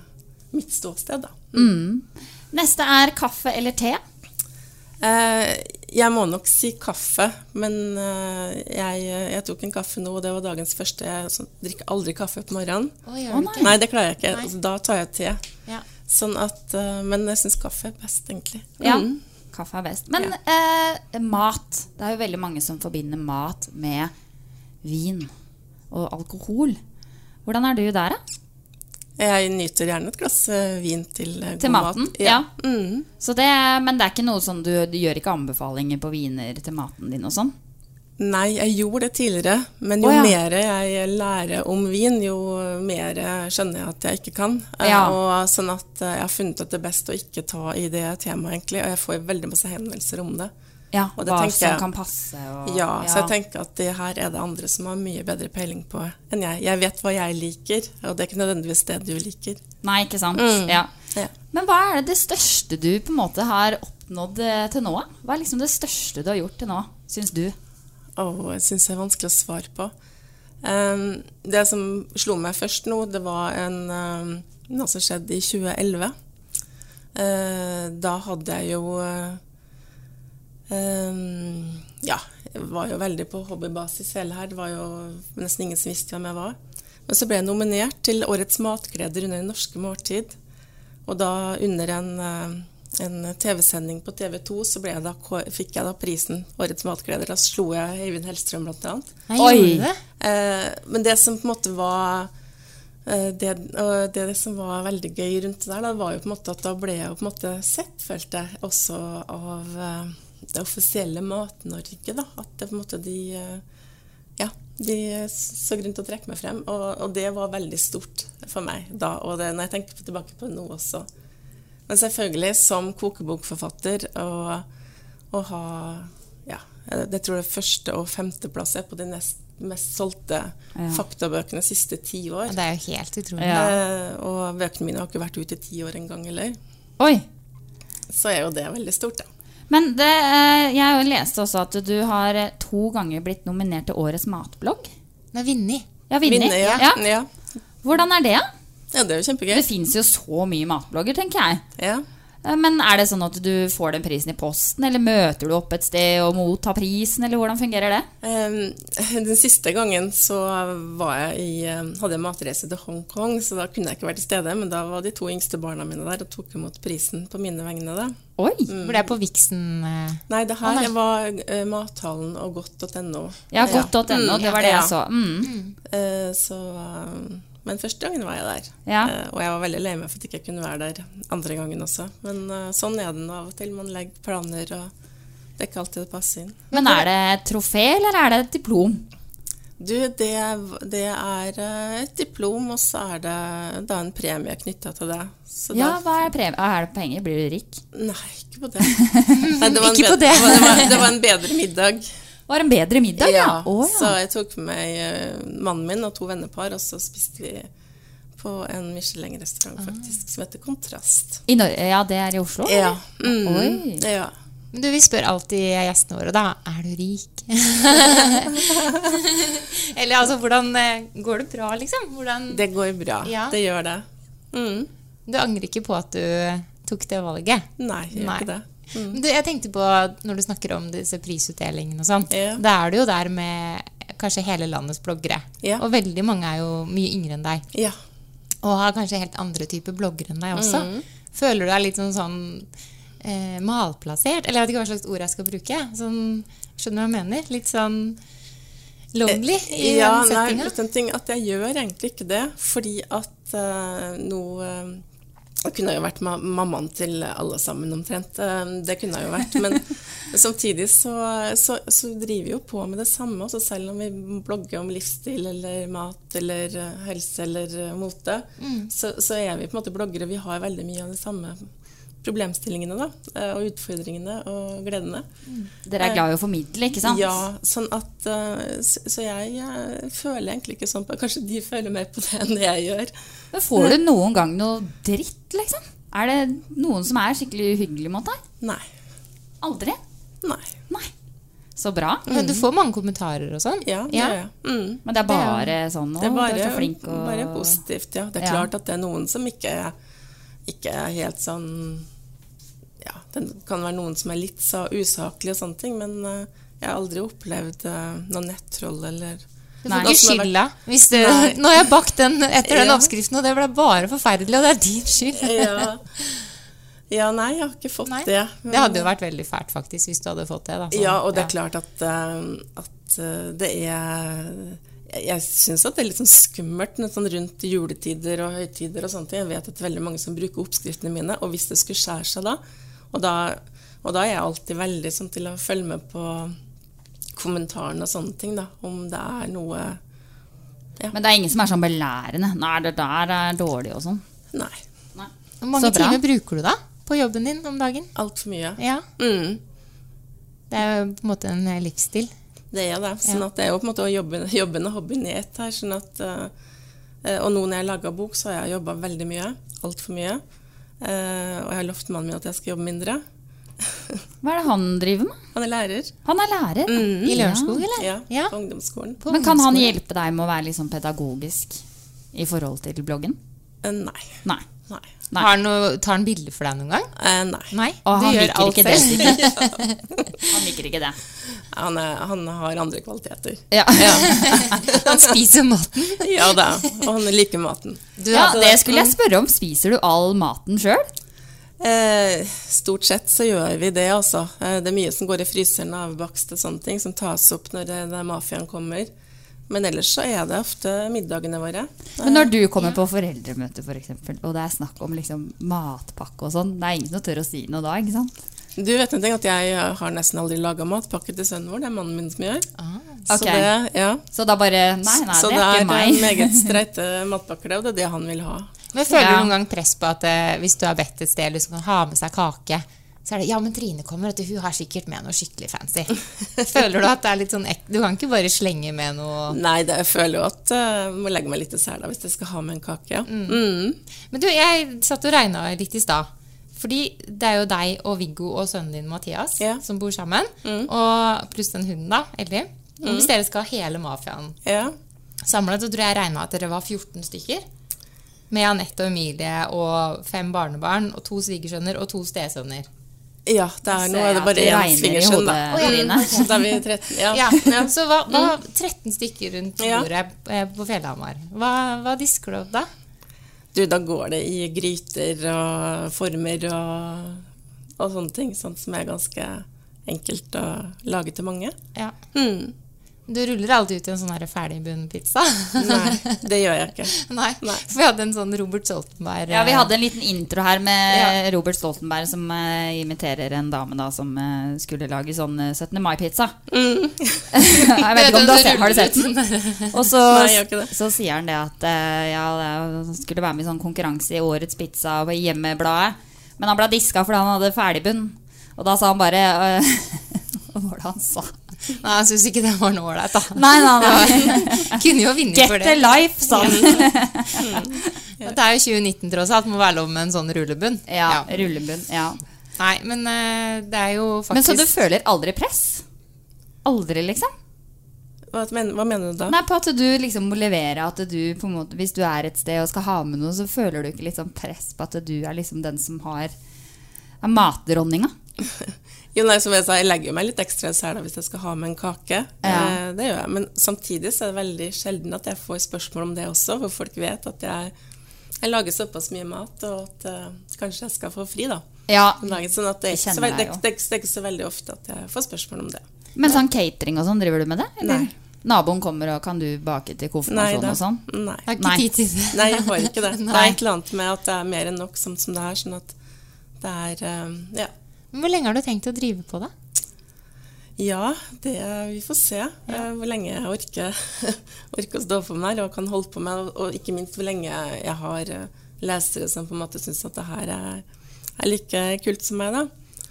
mitt ståsted, da. Mm. Neste er kaffe eller te. Uh, jeg må nok si kaffe, men uh, jeg, jeg tok en kaffe nå, og det var dagens første. Jeg sånn, drikker aldri kaffe på morgenen. Oh, du ikke? Nei, det klarer jeg ikke. Altså, da tar jeg te. Ja. Sånn at, uh, men jeg syns kaffe er best, egentlig. Ja, Mm. Kaffe er best. Men eh, mat. Det er jo veldig mange som forbinder mat med vin og alkohol. Hvordan er du der, da? Jeg nyter gjerne et glass eh, vin til eh, Til maten? mat. Ja. Mm. Så det, men det er ikke noe sånn du, du gjør ikke anbefalinger på viner til maten din og sånn? Nei, jeg gjorde det tidligere, men jo oh, ja. mer jeg lærer om vin, jo mer skjønner jeg at jeg ikke kan. Eh, Ja. Og sånn at eh, jeg har funnet at det er best å ikke ta i det temaet, egentlig. Og jeg får veldig masse henvendelser om det. Ja, Og det hva som jeg- kan passe og Ja, så jeg tenker at det her er det andre som har mye bedre peiling på enn jeg. Jeg vet hva jeg liker, og det er ikke nødvendigvis det du liker. Nei, ikke sant? Mm. Ja. Ja. Men hva er det, det største du på en måte har oppnådd eh, til nå? Hva er liksom det største du har gjort til nå, syns du? Jeg syns det er vanskelig å svare på. Det som slo meg først nå, det var en, noe som skjedde i 2011. Eh, da hadde jeg jo Ja, jeg var jo veldig på hobbybasis hele her. Det var jo nesten ingen som visste hvem jeg var. Men så ble jeg nominert til Årets matgleder under Det norske måltid. Og da under en, en TV-sending på TV 2 så ble jeg da, fikk jeg da prisen Årets matgleder. Da slo jeg Øyvind Hellstrøm blant annet. Det? Eh, men det som på en måte var eh, det, og det som var veldig gøy rundt det der, da, var jo på en måte at da ble jeg jo på en måte sett, følte jeg, også av eh, det offisielle Mat-Norge. da, At det på en måte de eh, ja, de så grunn til å trekke meg frem. Og, og det var veldig stort for meg da. Og det, når jeg tenker tilbake på det nå også. Men selvfølgelig, som kokebokforfatter, å ha ja, jeg tror det første- og femteplass er på de nest mest solgte Ja. faktabøkene de siste ti år. Det er jo helt utrolig. Ja. og bøkene mine har ikke vært ute i ti år engang heller. Oi. Så er jo det veldig stort, da. Men det, eh, jeg leste også at du har eh, to ganger blitt nominert til Årets matblogg. Nei, Vinni. Ja, Vinni. Ja. Ja. Ja. Hvordan er det? Ja, det er jo kjempegøy. Det fins jo så mye matblogger, tenker jeg. Ja. Eh, Men er det sånn at du får den prisen i posten, eller møter du opp et sted og mottar prisen, eller hvordan fungerer det? Den siste gangen så var jeg i, hadde jeg matreise til Hongkong, så da kunne jeg ikke vært til stede. Men da var de to yngste barna mine der og tok imot prisen på mine vegne. da. Oi! For det er på Vixen eh, Nei, det her var uh, mathallen og godt.no. Ja, godt.no, det var det jeg så. Mm. Eh, så men første gangen var jeg der. Ja. Eh, og jeg var veldig lei meg for at jeg ikke kunne være der andre gangen også. Men eh, sånn er det av og til. Man legger planer, og det er ikke alltid det passer inn. Men er det et trofé, eller er det et diplom? Du, det, det er eh, et diplom, og så er det da en premie knytta til det. Så Ja, hva er premie? Er det penger? Blir du rik? Nei, ikke på det. Nei, det ikke bedre, på det. Det var, det var en bedre middag. Var en bedre middag, ja? Ja, Oh, ja. Så jeg tok med meg eh, mannen min og to vennepar, og så spiste vi på en Michelin-restaurant Ah. faktisk, som heter Kontrast. I Nor ja, det er i Oslo? Ja. Mm. Oi. ja. Men du, vi spør alltid gjestene våre, da. Er du rik? Eller altså, hvordan eh, Går det bra, liksom? Hvordan Det går bra. Ja. Det gjør det. Mm. Du angrer ikke på at du tok det valget? Nei, jeg gjør ikke det. Mm. Du, jeg tenkte på, når du snakker om disse prisutdelingene og sånn, yeah. da er du jo der med kanskje hele landets bloggere. Yeah. Og veldig mange er jo mye yngre enn deg. Yeah. Og har kanskje helt andre typer bloggere enn deg også. Mm. Føler du deg litt sånn, sånn eh, malplassert? Eller jeg vet ikke hva slags ord jeg skal bruke. Sånn, skjønner du hva jeg mener? Litt sånn lonely i ja, den nei, settinga? ting, at jeg gjør egentlig ikke det, fordi at uh, noe eh, jeg kunne jo vært ma mammaen til alle sammen omtrent. eh, Det kunne jeg jo vært. Men samtidig så, så, så driver vi jo på med det samme. Også selv om vi blogger om livsstil eller mat eller eh, helse eller eh, mote, Mm. så, så er vi på en måte bloggere. Vi har veldig mye av det samme problemstillingene da, eh, og utfordringene og gledene. Dere er glad i å formidle, ikke sant? Ja, sånn at eh, Så, jeg eh, føler egentlig ikke sånn på Kanskje de føler mer på det enn det jeg gjør. Men får du noen gang noe dritt, liksom? Er det noen som er skikkelig uhyggelig mot deg? Nei. Aldri? Nei. Så bra. Men du får mange kommentarer og sånn? Ja, det gjør jeg. Mm. Men det er bare sånn Det er bare, du er så flink og bare positivt, ja. Det er Ja. klart at det er noen som ikke, ikke er helt sånn Ja, det kan være noen som er litt så usaklige og sånne ting, men eh, jeg har aldri opplevd uh, noe nettroll eller Du får ikke skylda. Hvis du, Nei. nå har jeg bakt den etter den Ja. oppskriften, og det ble bare forferdelig, og det er din skyld. ja. ja, nei, jeg har ikke fått det. Det hadde jo vært veldig fælt, faktisk, hvis du hadde fått det. Da. Ja, og det er ja. klart at, eh, at eh, det er jeg syns at det er litt sånn skummelt sånn rundt juletider og høytider og sånne ting. Jeg vet at det er veldig mange som bruker oppskriftene mine, og hvis det skulle skjære seg da Og da, og da er jeg alltid veldig sånn til å følge med på kommentarene og sånne ting, da. Om det er noe Men det er ingen som er sånn belærende. Nei, det der er dårlig og sånn. Nei. Hvor mange Så bra. timer bruker du da på jobben din om dagen? Altfor mye. Ja. Mm. Det er jo på en måte en eh, livsstil. Det er det. Sånn Ja. at det er jo på en måte å jobbe, jobben og hobbyen i ett her. Sånn at, eh, eh, og nå når jeg lager bok, så har jeg jobba veldig mye. Altfor mye. Eh, og jeg har lovt mannen min at jeg skal jobbe mindre. Hva er det han driver med? Han er lærer. Han er lærer? Mm. I Lørenskog, eller? Ja, Ja. på ungdomsskolen. På Men kan han hjelpe deg med å være sånn pedagogisk i forhold til bloggen? Eh, nei. Nei. Nei. Nei. Har han noe, tar han bilder for deg noen gang? Eh, nei. Nei, Og han liker ikke det. Han liker ikke det. Han, er, han har andre kvaliteter. Ja. Han spiser maten. Ja da. Og han liker maten. ja, det skulle jeg spørre om. Spiser du all maten sjøl? Eh, stort sett så gjør vi det, altså. Eh, det er mye som går i fryseren av bakste sånne ting, som tas opp når det, det mafiaen kommer. Men ellers så er det ofte middagene våre. Men når du kommer på foreldremøte, for eksempel, og det er snakk om liksom matpakke og sånn, det er ingen som tør å si noe da, ikke sant? Du vet en ting at jeg har nesten aldri laga matpakke til sønnen vår. Det er mannen min som gjør. Så, det, ja. Så da bare Nei, nei, så det er ikke meg. meget streite matpakker, det, og det er det han vil ha. Men føler Ja. du noen gang press på at eh, hvis du har bedt et sted du skal ha med seg kake, så er det ja, men Trine kommer, og hun har sikkert med noe skikkelig fancy. Føler du at det er litt sånn ek Du kan ikke bare slenge med noe Nei, det, jeg føler jo at eh, jeg må legge meg litt i sela hvis jeg skal ha med en kake. Mm. Mm. Men du, jeg satt og regna litt i stad. Fordi det er jo deg og Viggo og sønnen din Mathias Ja. som bor sammen. Mm. Og pluss den hunden, da, Ellie. Og hvis dere skal ha hele mafiaen Ja. samlet, så tror jeg jeg regna at dere var 14 stykker. Med Anette og Emilie og fem barnebarn og to svigersønner og to stesønner. Ja, det er, nå er det bare én i da. hodet, ja. Så da er vi 13. Ja. Ja, ja. Så hva, hva 13 stykker rundt bordet eh, på Fjellhamar. Hva, hva disker du opp da? Du, da går det i gryter og former og, og sånne ting. Sånt som er ganske enkelt å lage til mange. Ja. Mm. Du ruller aldri ut i en sånn ferdigbunn-pizza? Nei, det gjør jeg ikke. Nei, For vi hadde en sånn Robert Stoltenberg Ja, Vi hadde en liten intro her med Ja. Robert Stoltenberg som uh, imiterer en dame da som uh, skulle lage sånn eh, 17. mai-pizza. jeg vet ikke om du har har du sett den? Og så, Nei, så sier han det at uh, ja, det skulle være med i sånn konkurranse i Årets pizza på Hjemmebladet. Men han ble diska fordi han hadde ferdigbunn. Og da sa han bare eh, Hva var det han sa? Nei, jeg syns ikke det var noe ålreit, da. Nei, nei, nei. Kunne jo vunnet for det. Get a life, sa han. Det er jo 2019 tross alt, må være lov med en sånn rullebunn. Ja, rullebunn. Ja. Nei, men eh, det er jo faktisk Men så du føler aldri press? Aldri, liksom? Hva, mener, hva mener du da? Nei, på at du liksom må levere at du på en måte, Hvis du er et sted og skal ha med noe, så føler du ikke litt sånn press på at du er liksom den som har er matdronninga. Jo, nei, som jeg sa, jeg legger jo meg litt ekstra i sela hvis jeg skal ha med en kake. Ja. Eh, det gjør jeg. Men samtidig så er det veldig sjelden at jeg får spørsmål om det også, hvor folk vet at jeg, jeg lager såpass mye mat, og at uh, kanskje jeg skal få fri, da. Ja. dagen. Sånn at det er, Det det, jeg jo. det, det er ikke så veldig ofte at jeg får spørsmål om det. Men sånn catering og sånn, driver du med det? Eller? Nei. Naboen kommer og kan du bake til konfirmasjonen? konfirmasjon og sånn? Nei. Jeg har ikke tid til det. Nei, jeg har ikke det. Det er et eller annet med at det er mer enn nok sånn som det er. Sånn at det er eh, Ja. Men Hvor lenge har du tenkt å drive på, det? Ja, det, vi får se ja. hvor lenge jeg orker, orker å stå på meg og kan holde på med, og ikke minst hvor lenge jeg har eh, lesere som på en måte syns at det her er, er like kult som meg. da.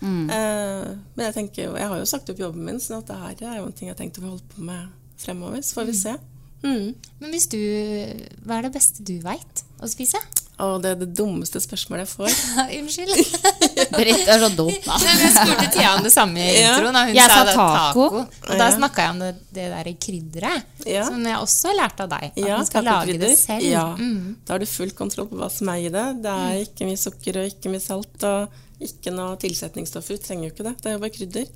Mm. Eh, men jeg tenker jo, jeg har jo sagt opp jobben min, så det her er jo en ting jeg har tenkt å holde på med fremover. Så får vi se. Mm. Men hvis du Hva er det beste du veit å spise? Å, det er det dummeste spørsmålet jeg får. Unnskyld. Britt er så dum. da. Jeg spurte Thea om det samme i introen. og Hun Jeg sa sa taco. taco. Og da snakka jeg om det, det der krydderet, Ja. som jeg også har lært av deg. At Ja, man skal lage det selv. Ja. Mm. Da har du full kontroll på hva som er i det. Det er ikke mye sukker og ikke mye salt og ikke noe tilsetningsstoffer. Du trenger jo ikke det. Det er jo bare krydder.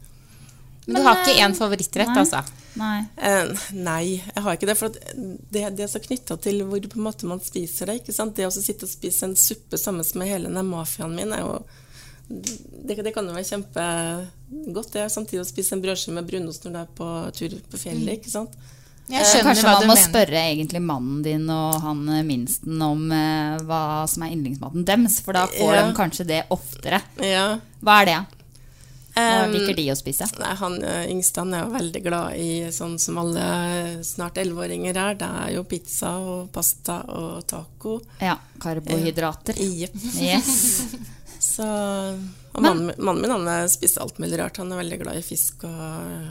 Men du har ikke én favorittrett, Nei. altså? Nei. Uh, nei, jeg har ikke det. For det, det er så knytta til hvor på en måte man spiser det. ikke sant? Det å sitte og spise en suppe sammen med hele den mafiaen min, er jo det, det kan jo være kjempegodt. Det er samtidig å spise en brødskive med brunost når du er på tur på fjellet. ikke sant? Jeg Eh, skjønner Kanskje hva man du må mener. spørre egentlig mannen din og han eh, minsten om eh, hva som er yndlingsmaten deres, for da får Ja. de kanskje det oftere. Ja. Hva er det? Hva Um, liker de å spise? Nei, han eh, yngste han er jo veldig glad i sånn som alle snart 11-åringer er. Det er jo pizza og pasta og taco. Ja, karbohydrater. Jepp. Yes. Så, og mannen, min- mannen min han eh, spiser alt mulig rart. Han er veldig glad i fisk og eh,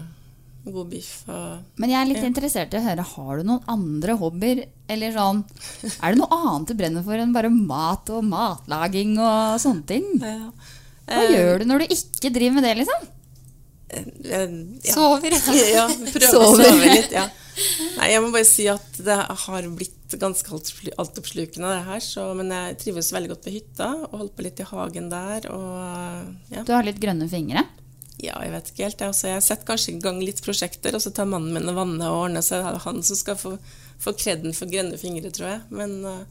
god biff. Og, Men jeg er litt Ja. interessert i å høre, har du noen andre hobbyer? Eller sånn, er det noe annet du brenner for enn bare mat og matlaging og sånne ting? ja. Hva Eh, gjør du når du ikke driver med det, liksom? eh, ja. Sover. Ja, prøver Sover. å sove litt. Ja. Nei, jeg må bare si at det har blitt ganske altoppslu- altoppslukende, det her. Så, men jeg trives veldig godt på hytta og holder på litt i hagen der. Og ja. Du har litt grønne fingre. Ja, jeg vet ikke helt. Jeg, altså, jeg setter kanskje i gang litt prosjekter, og så tar mannen min og vannet og ordner, så er det han som skal få, få kreden for grønne fingre, tror jeg. Men uh,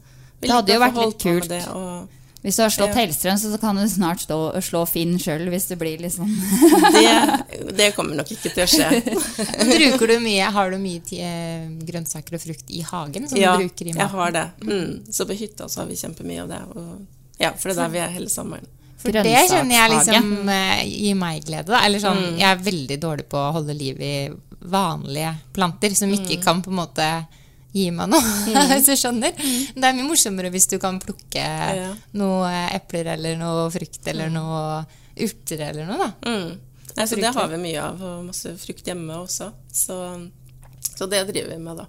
Det hadde jo vært litt kult. Det, og Hvis du har slått Ja. Hellstrøm, så kan du snart stå, slå Finn sjøl, hvis det blir liksom det, det kommer nok ikke til å skje. Bruker du mye, har du mye eh, grønnsaker og frukt i hagen som ja, du bruker i maten? jeg har det. Mm. Så på hytta så har vi kjempemye av det. Og, ja, for det er der vi er hele sommeren. For det kjenner jeg liksom eh, gir meg glede. Da. Eller sånn, Mm. Jeg er veldig dårlig på å holde liv i vanlige planter som ikke Mm. kan på en måte gi meg noe, hvis du skjønner. Det er mye morsommere hvis du kan plukke Ja. noe epler eller noe frukt eller noe urter eller noe. da. Mm. Nei, så det har vi mye av, og masse frukt hjemme også. Så, så det driver vi med, da.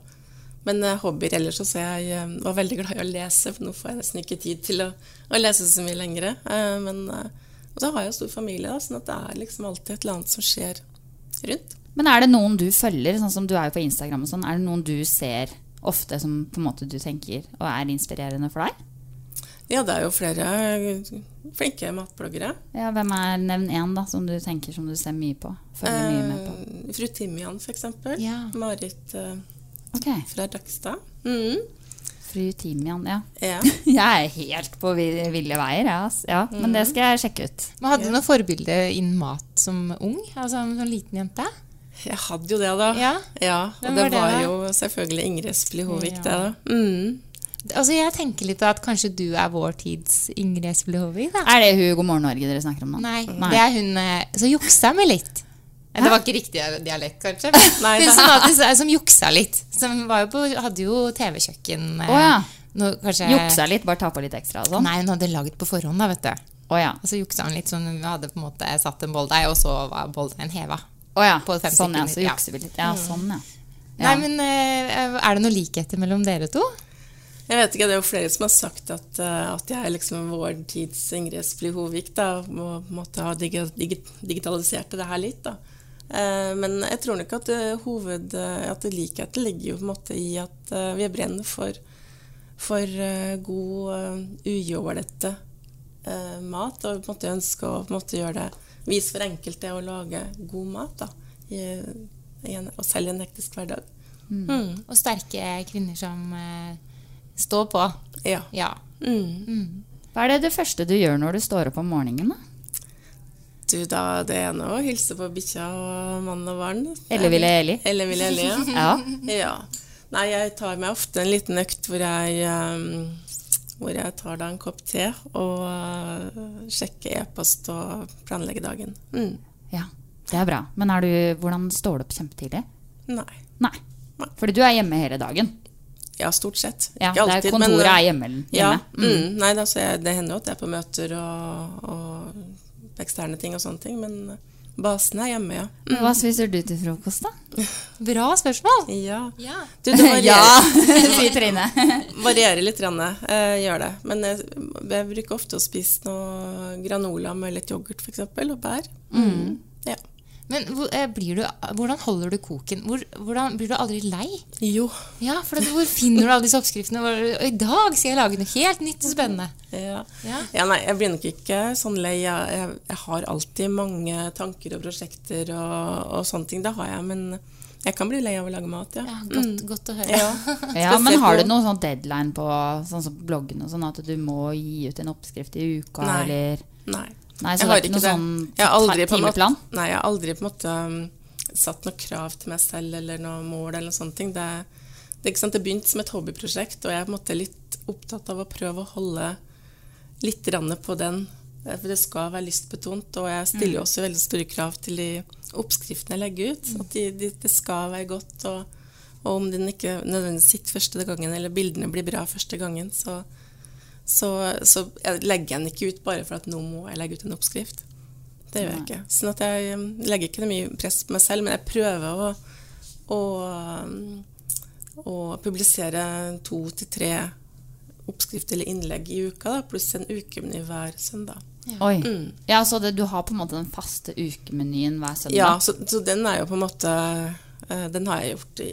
Men eh, hobbyer ellers så er jeg eh, var veldig glad i å lese, for nå får jeg nesten ikke tid til å, å lese så mye lenger. Eh, men og så har jeg jo stor familie, da, sånn at det er liksom alltid et eller annet som skjer rundt. Men er det noen du følger, sånn som du er jo på Instagram og sånn, er det noen du ser ofte som på en måte du tenker og er inspirerende for deg? Ja, det er jo flere flinke matbloggere. Ja, Hvem er nevn én da, som du tenker som du ser mye på? Følger mye med på? Eh, Fru Timian, for eksempel. Ja. Marit eh, Ok, fra Rakstad. Mm. Fru Timian, ja. Ja. Jeg er helt på ville veier, ja, ja. Men det skal jeg sjekke ut. Men Hadde du noe forbilde innen mat som ung? Altså som liten jente? Jeg hadde jo det, da. Ja? og Hvem det var det, var da? jo selvfølgelig Ingrid Espelid Hovig, Ja. det, da. Mm. Altså, jeg tenker litt at kanskje du er vår tids Ingrid Espelid Hovig, da. Er det hun God morgen Norge dere snakker om nå? Nei, det er hun Så som juksa med litt. Hæ? Det var ikke riktig dialekt, kanskje. Nei, hun som, hadde, som juksa litt. Som var jo på, hadde jo TV-kjøkken. Oh, ja. No, kanskje- Juksa litt, bare ta på litt ekstra og sånn? Nei, hun hadde laget på forhånd, da, vet du. Oh, ja. Og så juksa hun litt sånn, hun hadde på en måte satt en bolldeig, og så var bolldeigen heva. Å ja. På fem Sånn ja, så jukser vi litt. Ja, Mm. sånn ja. Nei, men eh, er det noen likheter mellom dere to? Jeg vet ikke, Det er jo flere som har sagt at, eh, at jeg er liksom vår tids Ingrid Espelid Hovig. da, Og måtte ha digi- digi- digitalisert det her litt. da. Eh, Men jeg tror nok at hoved, at likheten ligger jo på en måte i at vi brenner for, for god, ujålete eh, mat. Og på en måte ønsker å på en måte gjøre det vise for enkelte å lage god mat. da, i, i en, Og selv i en hektisk hverdag. Mm. Og sterke kvinner som eh, står på. Ja. ja. Mm. Hva er det det første du gjør når du står opp om morgenen? da? Du, da, det er å hilse på bikkja og mann og barn. Eller ville Eli? Eller ville Eli, ja. Ja. ja. Nei, jeg tar meg ofte en liten økt hvor jeg, um, hvor jeg tar da en kopp te og uh, sjekker e-post og planlegger dagen. Mm. Ja, det er bra. Men er du, hvordan står du opp kjempetidlig? Nei. Nei. Fordi du er hjemme hele dagen. Ja, stort sett. Ja, Ikke det er kontoret men, er hjemme- Ja, hjemme. Mm. mm. Nei, altså, det hender jo at jeg er på møter og, og eksterne ting og sånne ting, men basen er hjemme, ja. Mm. Hva spiser du til frokost, da? Bra spørsmål. Ja. Ja. Du, det varierer, Ja, sier Trine. varierer litt, grann, eh, gjør det. Men jeg, jeg bruker ofte å spise noe granola med litt yoghurt, f.eks., og bær. Mm. Ja. Men eh, blir du, hvordan holder du koken? Hvor, hvordan Blir du aldri lei? Jo. Ja, for det, Hvor finner du alle disse oppskriftene? Hvor, og I dag skal jeg lage noe helt nytt og spennende. Ja. Ja. ja, nei, jeg blir nok ikke sånn lei. Jeg, jeg, jeg har alltid mange tanker og prosjekter og, og sånne ting. Det har jeg, men jeg kan bli lei av å lage mat, ja. godt, godt å høre. Ja. Ja, men har du noen sånn deadline på sånn som bloggen og sånn at du må gi ut en oppskrift i uka, Nei. eller Nei. Nei, så Jeg det har er ikke noe det. sånn en måte- Nei, jeg har aldri på en måte um, satt noe krav til meg selv eller noe mål eller noen sånne ting. Det, det, det begynte som et hobbyprosjekt, og jeg er på en måte litt opptatt av å prøve å holde litt på den. eh, For det skal være lystbetont, og jeg stiller jo Mm. også veldig store krav til de oppskriftene jeg legger ut. At de, de, det skal være godt, og, og om den ikke nødvendigvis sitter første gangen, eller bildene blir bra første gangen, så, så, så jeg legger jeg den ikke ut bare for at nå må jeg legge ut en oppskrift. Det gjør jeg ikke. Sånn at jeg um, legger ikke mye press på meg selv, men jeg prøver å, å, um, å publisere to til tre oppskrifter eller innlegg i uka, da, pluss en ukemeny hver søndag. Oi. Mm. Ja, så det, du har på en måte den faste ukemenyen hver søndag? Ja, så, så den er jo på en måte eh, Den har jeg gjort i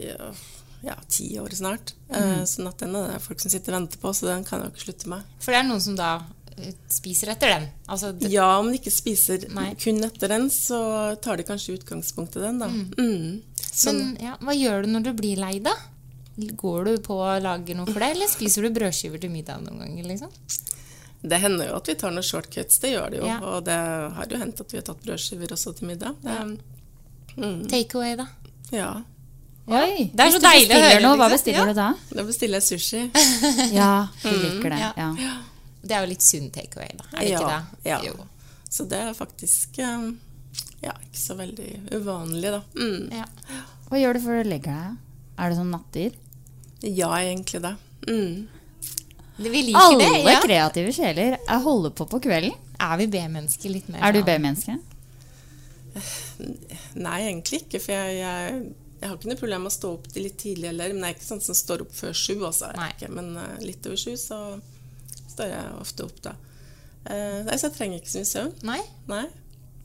ja, ti år snart. Eh, Mhm. Sånn at den er det folk som sitter og venter på, så den kan jeg jo ikke slutte med. For det er noen som da eh, spiser etter den. Altså, det, Ja, om de ikke spiser Nei. kun etter den, så tar de kanskje utgangspunkt i den, da. Mm. Sånn. Men ja, hva gjør du når du blir lei, da? Går du på og lager noe for det, eller spiser du brødskiver til middag noen ganger? liksom? Det hender jo at vi tar noen shortcuts, det gjør det jo. Ja. Og det har jo hendt at vi har tatt brødskiver også til middag. Det, mm. Takeaway, da? Ja. Oi, Det er så deilig å høre, Noe, hva liksom. bestiller Ja. du da? Da bestiller jeg sushi. Ja, du Mm. liker det. Ja. Ja. Det er jo litt sunn takeaway, da. Er det ja, ikke det? Ja. Jo. Så det er faktisk um, ja, ikke så veldig uvanlig, da. Mm. Ja. Hva gjør du før du legger deg? Er det sånn nattdyr? Ja, egentlig det. Mm. Vi liker Alle det. ja. kreative sjeler jeg holder på på kvelden. Er vi B-mennesker litt mer? Er du sånn? B-menneske? Nei, egentlig ikke. For jeg, jeg, jeg har ikke noe problem med å stå opp til litt tidlig heller. Men jeg er ikke sånn som står opp før sju. Også, er ikke. Men eh, litt over sju så står jeg ofte opp da. Uh, så jeg trenger ikke så mye søvn. Nei? Nei.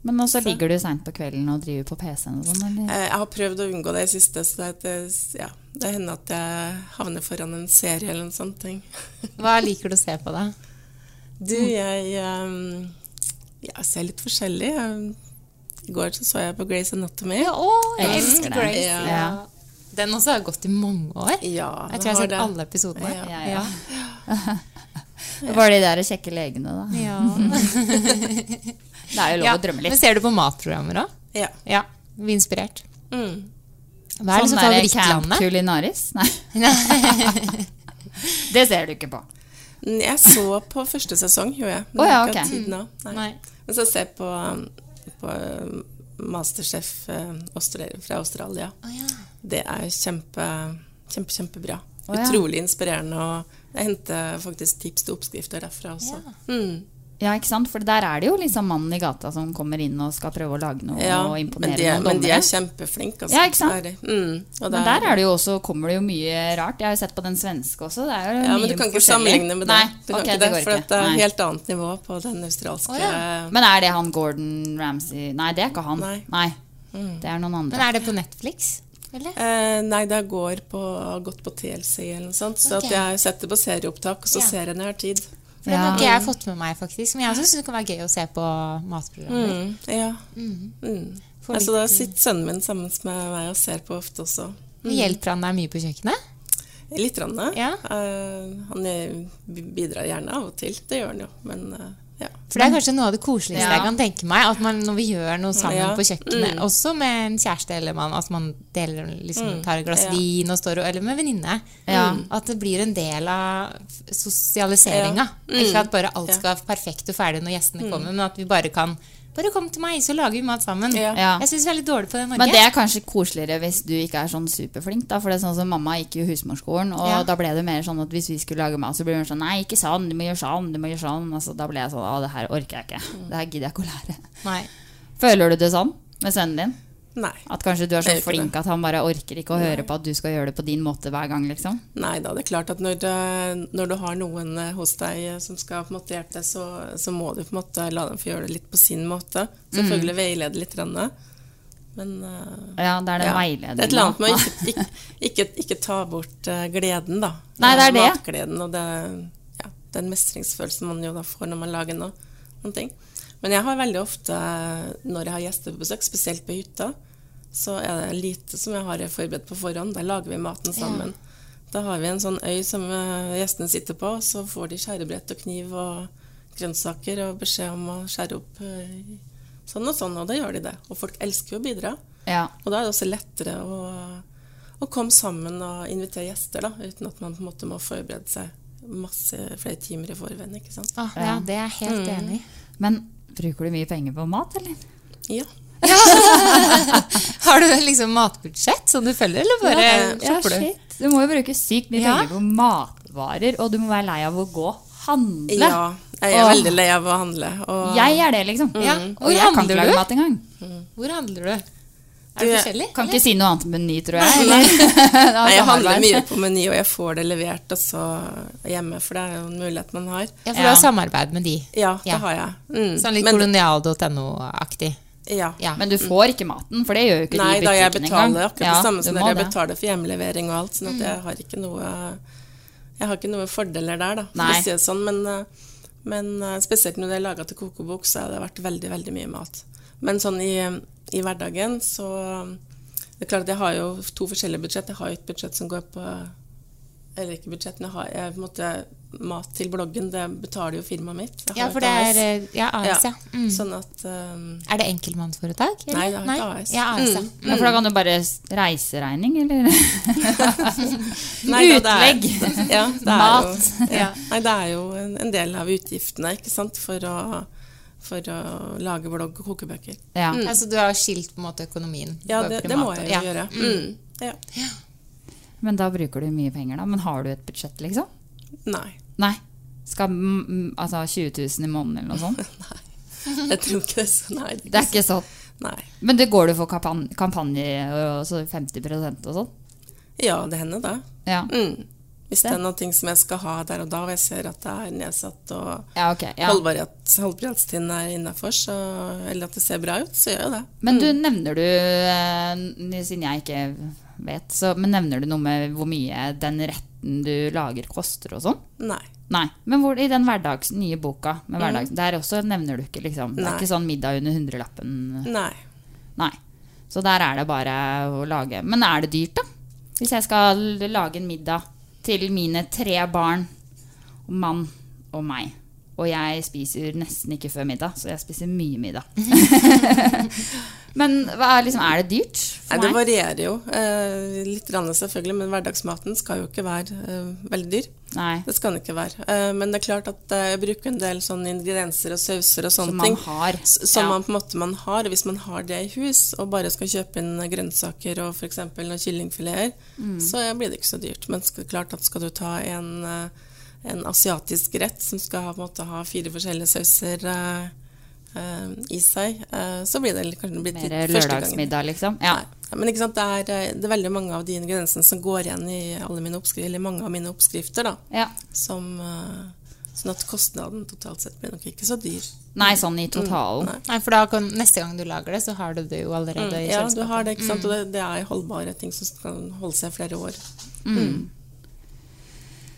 Men også Så- ligger du seint på kvelden og driver på PC-en og sånn? Eh, Jeg har prøvd å unngå det i siste, så det, det, ja, det hender at jeg havner foran en serie eller en sånn ting. Hva liker du å se på, da? Du, jeg, um, jeg ser litt forskjellig. Um, I går så, så jeg på Grace Anatomy. Ja, å, jeg Jeg elsker elsker. Grace. Ja. Ja. Den også har gått i mange år. Ja, Jeg tror jeg har sett det. alle episodene. Ja. Ja, ja. Det var de der kjekke legene, da. Ja. Det er jo lov Ja, å drømme litt. Men ser du på matprogrammer òg? Ja. Ja. Vi er inspirert. Mm. Hva er liksom sånn favorittlandet? Camp Culinaris? Nei. det ser du ikke på. Jeg så på første sesong, gjorde jeg. Men oh, ja, okay. har ikke ok. hatt tid nå. Nei. Nei. Men så ser jeg på, på um, Masterchef fra Australia. fra Australia. Det er kjempe, kjempe, kjempebra. Oh, ja. Utrolig inspirerende. Og jeg henter faktisk tips til oppskrifter derfra også. Mm. Ja, ikke sant? For der er det jo liksom mannen i gata som kommer inn og skal prøve å lage noe Ja, og men imponere de, er- noen men de er kjempeflinke. Altså. Ja, ikke sant? Er de. Mm. Og Men der er det jo også, kommer det jo mye rart. Jeg har jo sett på den svenske også. Det er jo Ja, mye men du kan ikke sammenligne med det. Nei, du kan ok, ikke det det, for ikke. det er Nei. helt annet nivå på den australske Men er det han Gordon Ramsay Nei, det er ikke han. Nei. Mm. Det er noen andre. Men er det på Netflix? Eller? Eh, nei, det går på, har gått på TLC eller noe sånt. Så Ok. at jeg setter på serieopptak, og så Ja. ser jeg når jeg har tid. For Den har ikke jeg fått med meg, faktisk. Men jeg også syns det kan være gøy å se på matprogrammer. Mm, ja. Mm. Mm. Altså, da sitter sønnen min sammen med meg og ser på ofte også. Men Hjelper han deg mye på kjøkkenet? Litt. Rann, Ja. uh, han bidrar gjerne av og til. Det gjør han jo. Men eh, ja. For det er kanskje noe av det koseligste Ja. jeg kan tenke meg. At man, når vi gjør noe sammen Ja. på kjøkkenet, Mm. også med en kjæreste eller mann, at man deler, liksom, Mm. tar et glass Ja. vin og står og Eller med venninne. Ja. Mm. At det blir en del av sosialiseringa. Ja. Mm. Ikke at bare alt skal være perfekt og ferdig når gjestene Mm. kommer, men at vi bare kan Bare kom til meg, så lager vi mat sammen. Ja. Jeg syns vi er litt dårlige på det i Norge. Men det er kanskje koseligere hvis du ikke er sånn superflink. Da, for det er sånn som Mamma gikk jo husmorskolen, og Ja. da ble det mer sånn at hvis vi skulle lage mat, så ble hun sånn Nei, ikke sånn, du må gjøre sånn, du må gjøre sånn. Altså, da ble jeg sånn Å, det her orker jeg ikke. Det her gidder jeg ikke å lære. Nei. Føler du det sånn med sønnen din? Nei. At kanskje du er så flink det. at han bare orker ikke å høre på at du skal gjøre det på din måte hver gang, liksom? Nei da, det er klart at når, det, når du har noen eh, hos deg eh, som skal på en måte hjelpe deg, så, så må du på en måte la dem få gjøre det litt på sin måte. Selvfølgelig veilede litt. Rann, men eh, Ja, det er den ja, veiledningen. Det er et eller annet med å ikke, ikke, ikke, ikke ta bort eh, gleden, da. Nei, det er det. Matgleden og det, ja, den mestringsfølelsen man jo da får når man lager noe, noen ting. Men jeg har veldig ofte, når jeg har gjester på besøk, spesielt på hytta, så er det lite som jeg har forberedt på forhånd. Da lager vi maten sammen. Da har vi en sånn øy som eh, gjestene sitter på, og så får de skjærebrett og kniv og grønnsaker og beskjed om å skjære opp eh, sånn og sånn, og da gjør de det. Og folk elsker jo å bidra. Ja. Og da er det også lettere å, å komme sammen og invitere gjester, da, uten at man på en måte må forberede seg masse flere timer i forveien. ikke sant? Ah, ja, det er jeg helt Mm. enig i. Men bruker du mye penger på mat, eller? Ja. Har du liksom matbudsjett som du følger, eller bare ja, shopper du? shit. Du må jo bruke sykt mye Ja. penger på matvarer, og du må være lei av å gå handle. Ja, jeg er og, veldig lei av å handle. Og Jeg er det, liksom. Ja. Og Hvor jeg kan handler ikke lage du? mat engang. Hvor handler du? Er det forskjellig? Kan eller? ikke si noe annet enn Meny, tror jeg. Nei. Nei, jeg handler mye på Meny, og jeg får det levert også hjemme, for det er jo en mulighet man har. Ja, for du har samarbeid med de. Ja, det Ja. har jeg. Mm. Sånn litt kolonial.no-aktig. Ja. Ja. Men du får ikke maten, for det gjør jo ikke Nei, de i butikken engang. Nei, da jeg betaler akkurat Ja, det samme som dere Jeg betaler for hjemlevering og alt, sånn at Mm. jeg har ikke noe Jeg har ikke noe fordeler der, da, for Nei. å si det sånn. Men, eh, men eh, spesielt når det er laga til kokebok, så har det vært veldig, veldig mye mat. Men sånn i, i hverdagen så Det er klart at jeg har jo to forskjellige budsjett. Jeg har jo et budsjett som går på Eller ikke budsjett, men jeg har jeg, på en måte mat til bloggen. Det betaler jo firmaet mitt. Jeg Ja, for det AS. er eh, Ja, AS, ja. Mm. Sånn at um, Er det enkeltmannsforetak? eller? Nei, det er ikke AS. Ja, AS, ja. Mm. Ja, for da kan du bare reiseregning, eller? Nei, da, det er- Ja, det er Mat. Jo, ja. Nei, det er jo en, en del av utgiftene ikke sant, for å, for å lage blogg og kokebøker. Ja. Mm. Altså du har skilt på en måte økonomien? Ja, det, det må jeg jo ja. gjøre. Mm. Mm. Ja. Men da bruker du mye penger, da. Men har du et budsjett, liksom? Nei, Nei. Skal altså 20 000 i måneden eller noe sånt? Nei. jeg tror ikke det. Så, nei, Det er ikke sånn. Nei. Men det går du for kampan kampanje og så 50% og sånn? Ja, det hender det. Ja. Mm. Hvis det er noe som jeg skal ha der og da, og jeg ser at det er nedsatt og Ja, okay, Ja. holdbarhetstiden er innafor, eller at det ser bra ut, så gjør jeg det. Men du Mm. nevner du, eh, siden jeg ikke vet, så, men nevner du noe med hvor mye den retten du lager koster og sånn? Nei. Nei. Men hvor, i den hverdags, nye boka med Mm. hverdags, der også nevner du ikke liksom Det er Nei. ikke sånn middag under hundrelappen? Nei. Nei. Så der er det bare å lage. Men er det dyrt, da? Hvis jeg skal lage en middag til mine tre barn, og mann og meg. Og jeg spiser nesten ikke før middag, så jeg spiser mye middag. Men er, liksom, er det dyrt For meg? det varierer jo eh, litt selvfølgelig, men hverdagsmaten skal jo ikke være eh, veldig dyr. Nei. Det skal den ikke være. Eh, men det er klart at eh, jeg bruker en del sånne ingredienser og sauser og sånne Som man ting. har. Som Ja. man på en måte man har. Hvis man har det i hus, og bare skal kjøpe inn grønnsaker og f.eks. noen kyllingfileter, Mm. så blir det ikke så dyrt. Men det er klart at skal du ta en, eh, en asiatisk rett som skal ha, ha fire forskjellige sauser i seg, så blir det kanskje litt Mer lørdagsmiddag, liksom. Ja. Ja, Men ikke sant, det er, eh, det er veldig mange av de ingrediensene som går igjen i alle mine oppskrifter, eller mange av mine oppskrifter. da, Ja. som, eh, Sånn at kostnaden totalt sett blir nok ikke så dyr. Nei, sånn i totalen. Mm, nei. Nei, for da kan, neste gang du lager det, så har du det jo allerede Mm, i ja, du har det, ikke sant? Mm. og det, det er holdbare ting som kan holde seg flere år. Mm.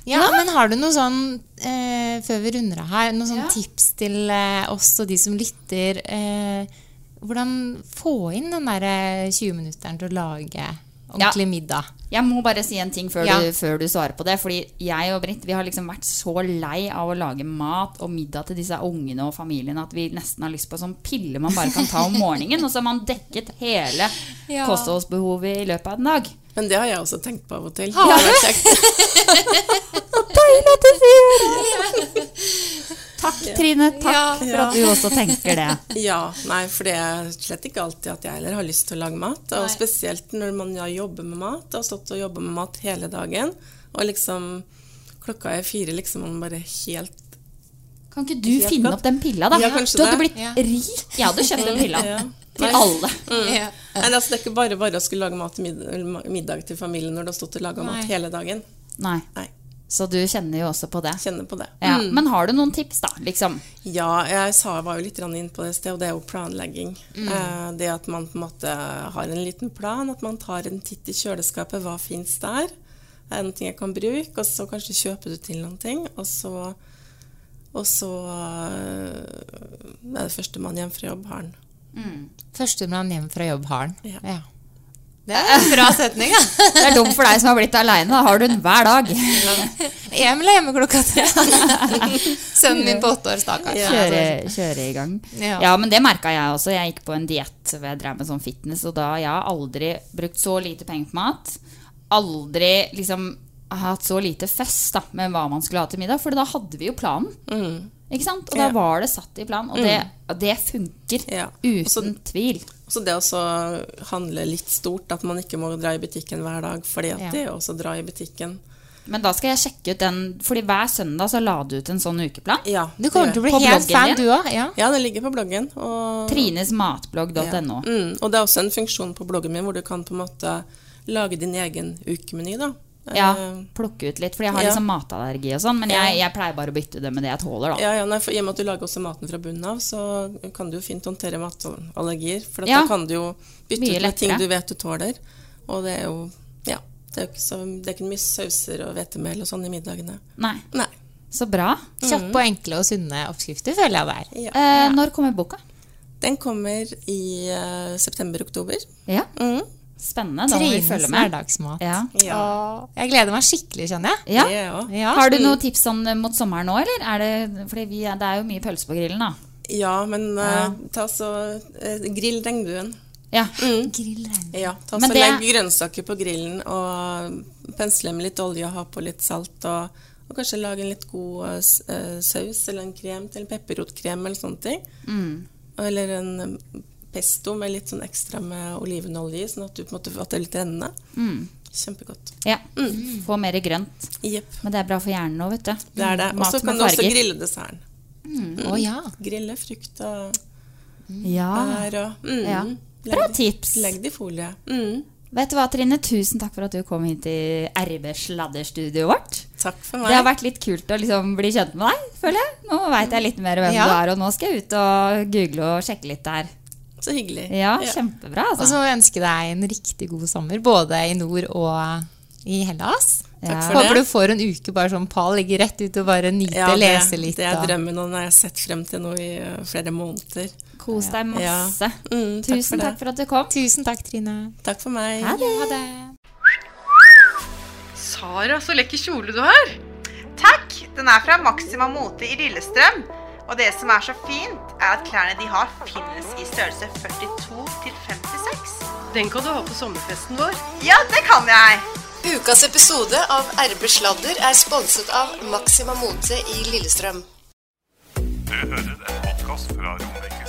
Ja, men har du noe sånn, eh, før vi runder av her, noen sånn tips til eh, oss og de som lytter? Eh, hvordan få inn den der eh, 20-minutteren til å lage ordentlig middag? Jeg må bare si en ting før, Ja. du, før du svarer på det. Fordi jeg og Britt vi har liksom vært så lei av å lage mat og middag til disse ungene og familiene at vi nesten har lyst på sånn pille man bare kan ta om morgenen. Og så har man dekket hele Ja. kostholdsbehovet i løpet av en dag. Men det har jeg også tenkt på av og til. Har du? Deilig at du sier det! Takk, Trine. Takk for at du også tenker det. Ja, nei, for det er slett ikke alltid at jeg heller har lyst til å lage mat. Og Nei. spesielt når man ja, jobber med mat, og har stått og jobba med mat hele dagen. Og liksom klokka er fire, liksom man bare helt Kan ikke du finne opp den pilla, da? Ja, du hadde det. blitt rik. Jeg hadde kjøpt den pilla. Ja. Til Nei. alle. Mm. Ja. Nei, altså, det er ikke bare bare å skulle lage mat middag, middag til familien når du har stått og laga mat hele dagen. Nei. Nei. Så du kjenner jo også på det. Kjenner på det. Ja. Mm. Men har du noen tips, da? Liksom? Ja, jeg sa, var jo litt inn på det sted, og det er jo planlegging. Mm. Eh, det at man på en måte har en liten plan, at man tar en titt i kjøleskapet, hva fins der? Er det noe jeg kan bruke? Og så kanskje kjøper du til noen ting, og så og så eh, er det førstemann hjem fra jobb, har han. Mm. Førstemann hjem fra jobb har han. Ja. Det er en bra setning, Ja. Det er dumt for deg som har blitt aleine. Da har du den hver dag. Emil er hjemme klokka tre. Sønnen min på åtte år, stakkars. Kjøre, kjøre i gang. Ja. Ja, men det merka jeg også. Jeg gikk på en diett hvor jeg drev med sånn fitness, og da jeg har aldri brukt så lite penger på mat. Aldri liksom hatt så lite fest da, med hva man skulle ha til middag, for da hadde vi jo planen. Ikke sant? Og da var det satt i plan, og Mm. det, og det funker. Uten tvil. Så det å handle litt stort, at man ikke må dra i butikken hver dag, fordi at Ja. det også så dra i butikken Men da skal jeg sjekke ut den, fordi hver søndag så la du ut en sånn ukeplan. Ja, Du kommer til å bli helt fan, du òg. Ja. Ja, det ligger på bloggen. Og Trinesmatblogg.no. Ja. Mm, og det er også en funksjon på bloggen min hvor du kan på en måte lage din egen ukemeny. da. Ja, Eh, plukke ut litt, fordi jeg har Ja. liksom matallergi og sånn, men jeg, jeg pleier bare å bytte det med det jeg tåler, da. Ja, ja, nei, for I og med at du lager også maten fra bunnen av, så kan du jo fint håndtere matallergier. For Ja. da kan du jo bytte Mye ut med ting du vet du tåler. Og det er jo Ja. Det er ikke, så, det er ikke mye sauser og hvetemel og sånn i middagene. Nei. Nei. Så bra. Kjappe og enkle og sunne oppskrifter, føler jeg det er. Ja. Eh, når kommer boka? Den kommer i uh, september-oktober. Ja. Mm. Spennende. Vi Trines med. hverdagsmat. Ja. Ja. jeg gleder meg skikkelig, kjenner jeg. Ja. Ja. Har du noen tips sånn mot sommeren nå, eller? Er det, fordi vi, det er jo mye pølse på grillen, da. Ja, men eh, Ja. ta så uh, grill regnbuen. Ja. Mm. Grill regnbuen. Ja, ta så det- Legg grønnsaker på grillen og pensle med litt olje og ha på litt salt. Og, og kanskje lage en litt god uh, eh, saus eller en krem til pepperrotkrem eller sånne ting. Mm. Eller en eh, pesto med litt sånn ekstra med olivenolje, sånn at, du, på en måte, at det er litt rennende. Mm. Kjempegodt. Ja. Få mer grønt. Yep. Men det er bra for hjernen òg, vet du. Det er det. Og så kan du også grille desserten. Mm. Oh, ja. Grille frukt og Ja. bær og mm. Ja. Bra tips. Legg det i folie. Mm. Vet du hva, Trine? Tusen takk for at du kom hit til RB Sladderstudioet vårt. Takk for meg. Det har vært litt kult å liksom bli kjent med deg, føler jeg. Nå veit jeg litt mer hvem Ja. du er, og nå skal jeg ut og google og sjekke litt der. Så hyggelig. Ja, kjempebra, Og altså. så ønsker deg en riktig god sommer, både i nord og i Hellas. For Håper du får en uke bare sånn Pal, ligge rett ut og bare nyte, Ja, det, lese litt. det er og- drømmen, og den har jeg sett frem til nå i uh, flere måneder. Kos deg Ja. masse. Mm, takk Tusen for takk for at du kom. Tusen takk, Trine. Takk for meg. Ha det. Ha det. Sara, så lekker kjole du har. Takk! Den er fra Maxima Mote i Lillestrøm. Og det som er så fint, er at klærne de har finnes i størrelse 42 til 56. Den kan du ha på sommerfesten vår. Ja, det kan jeg. Ukas episode av RB Sladder er sponset av Maxima Mote i Lillestrøm. Du hører en podkast fra Romerike.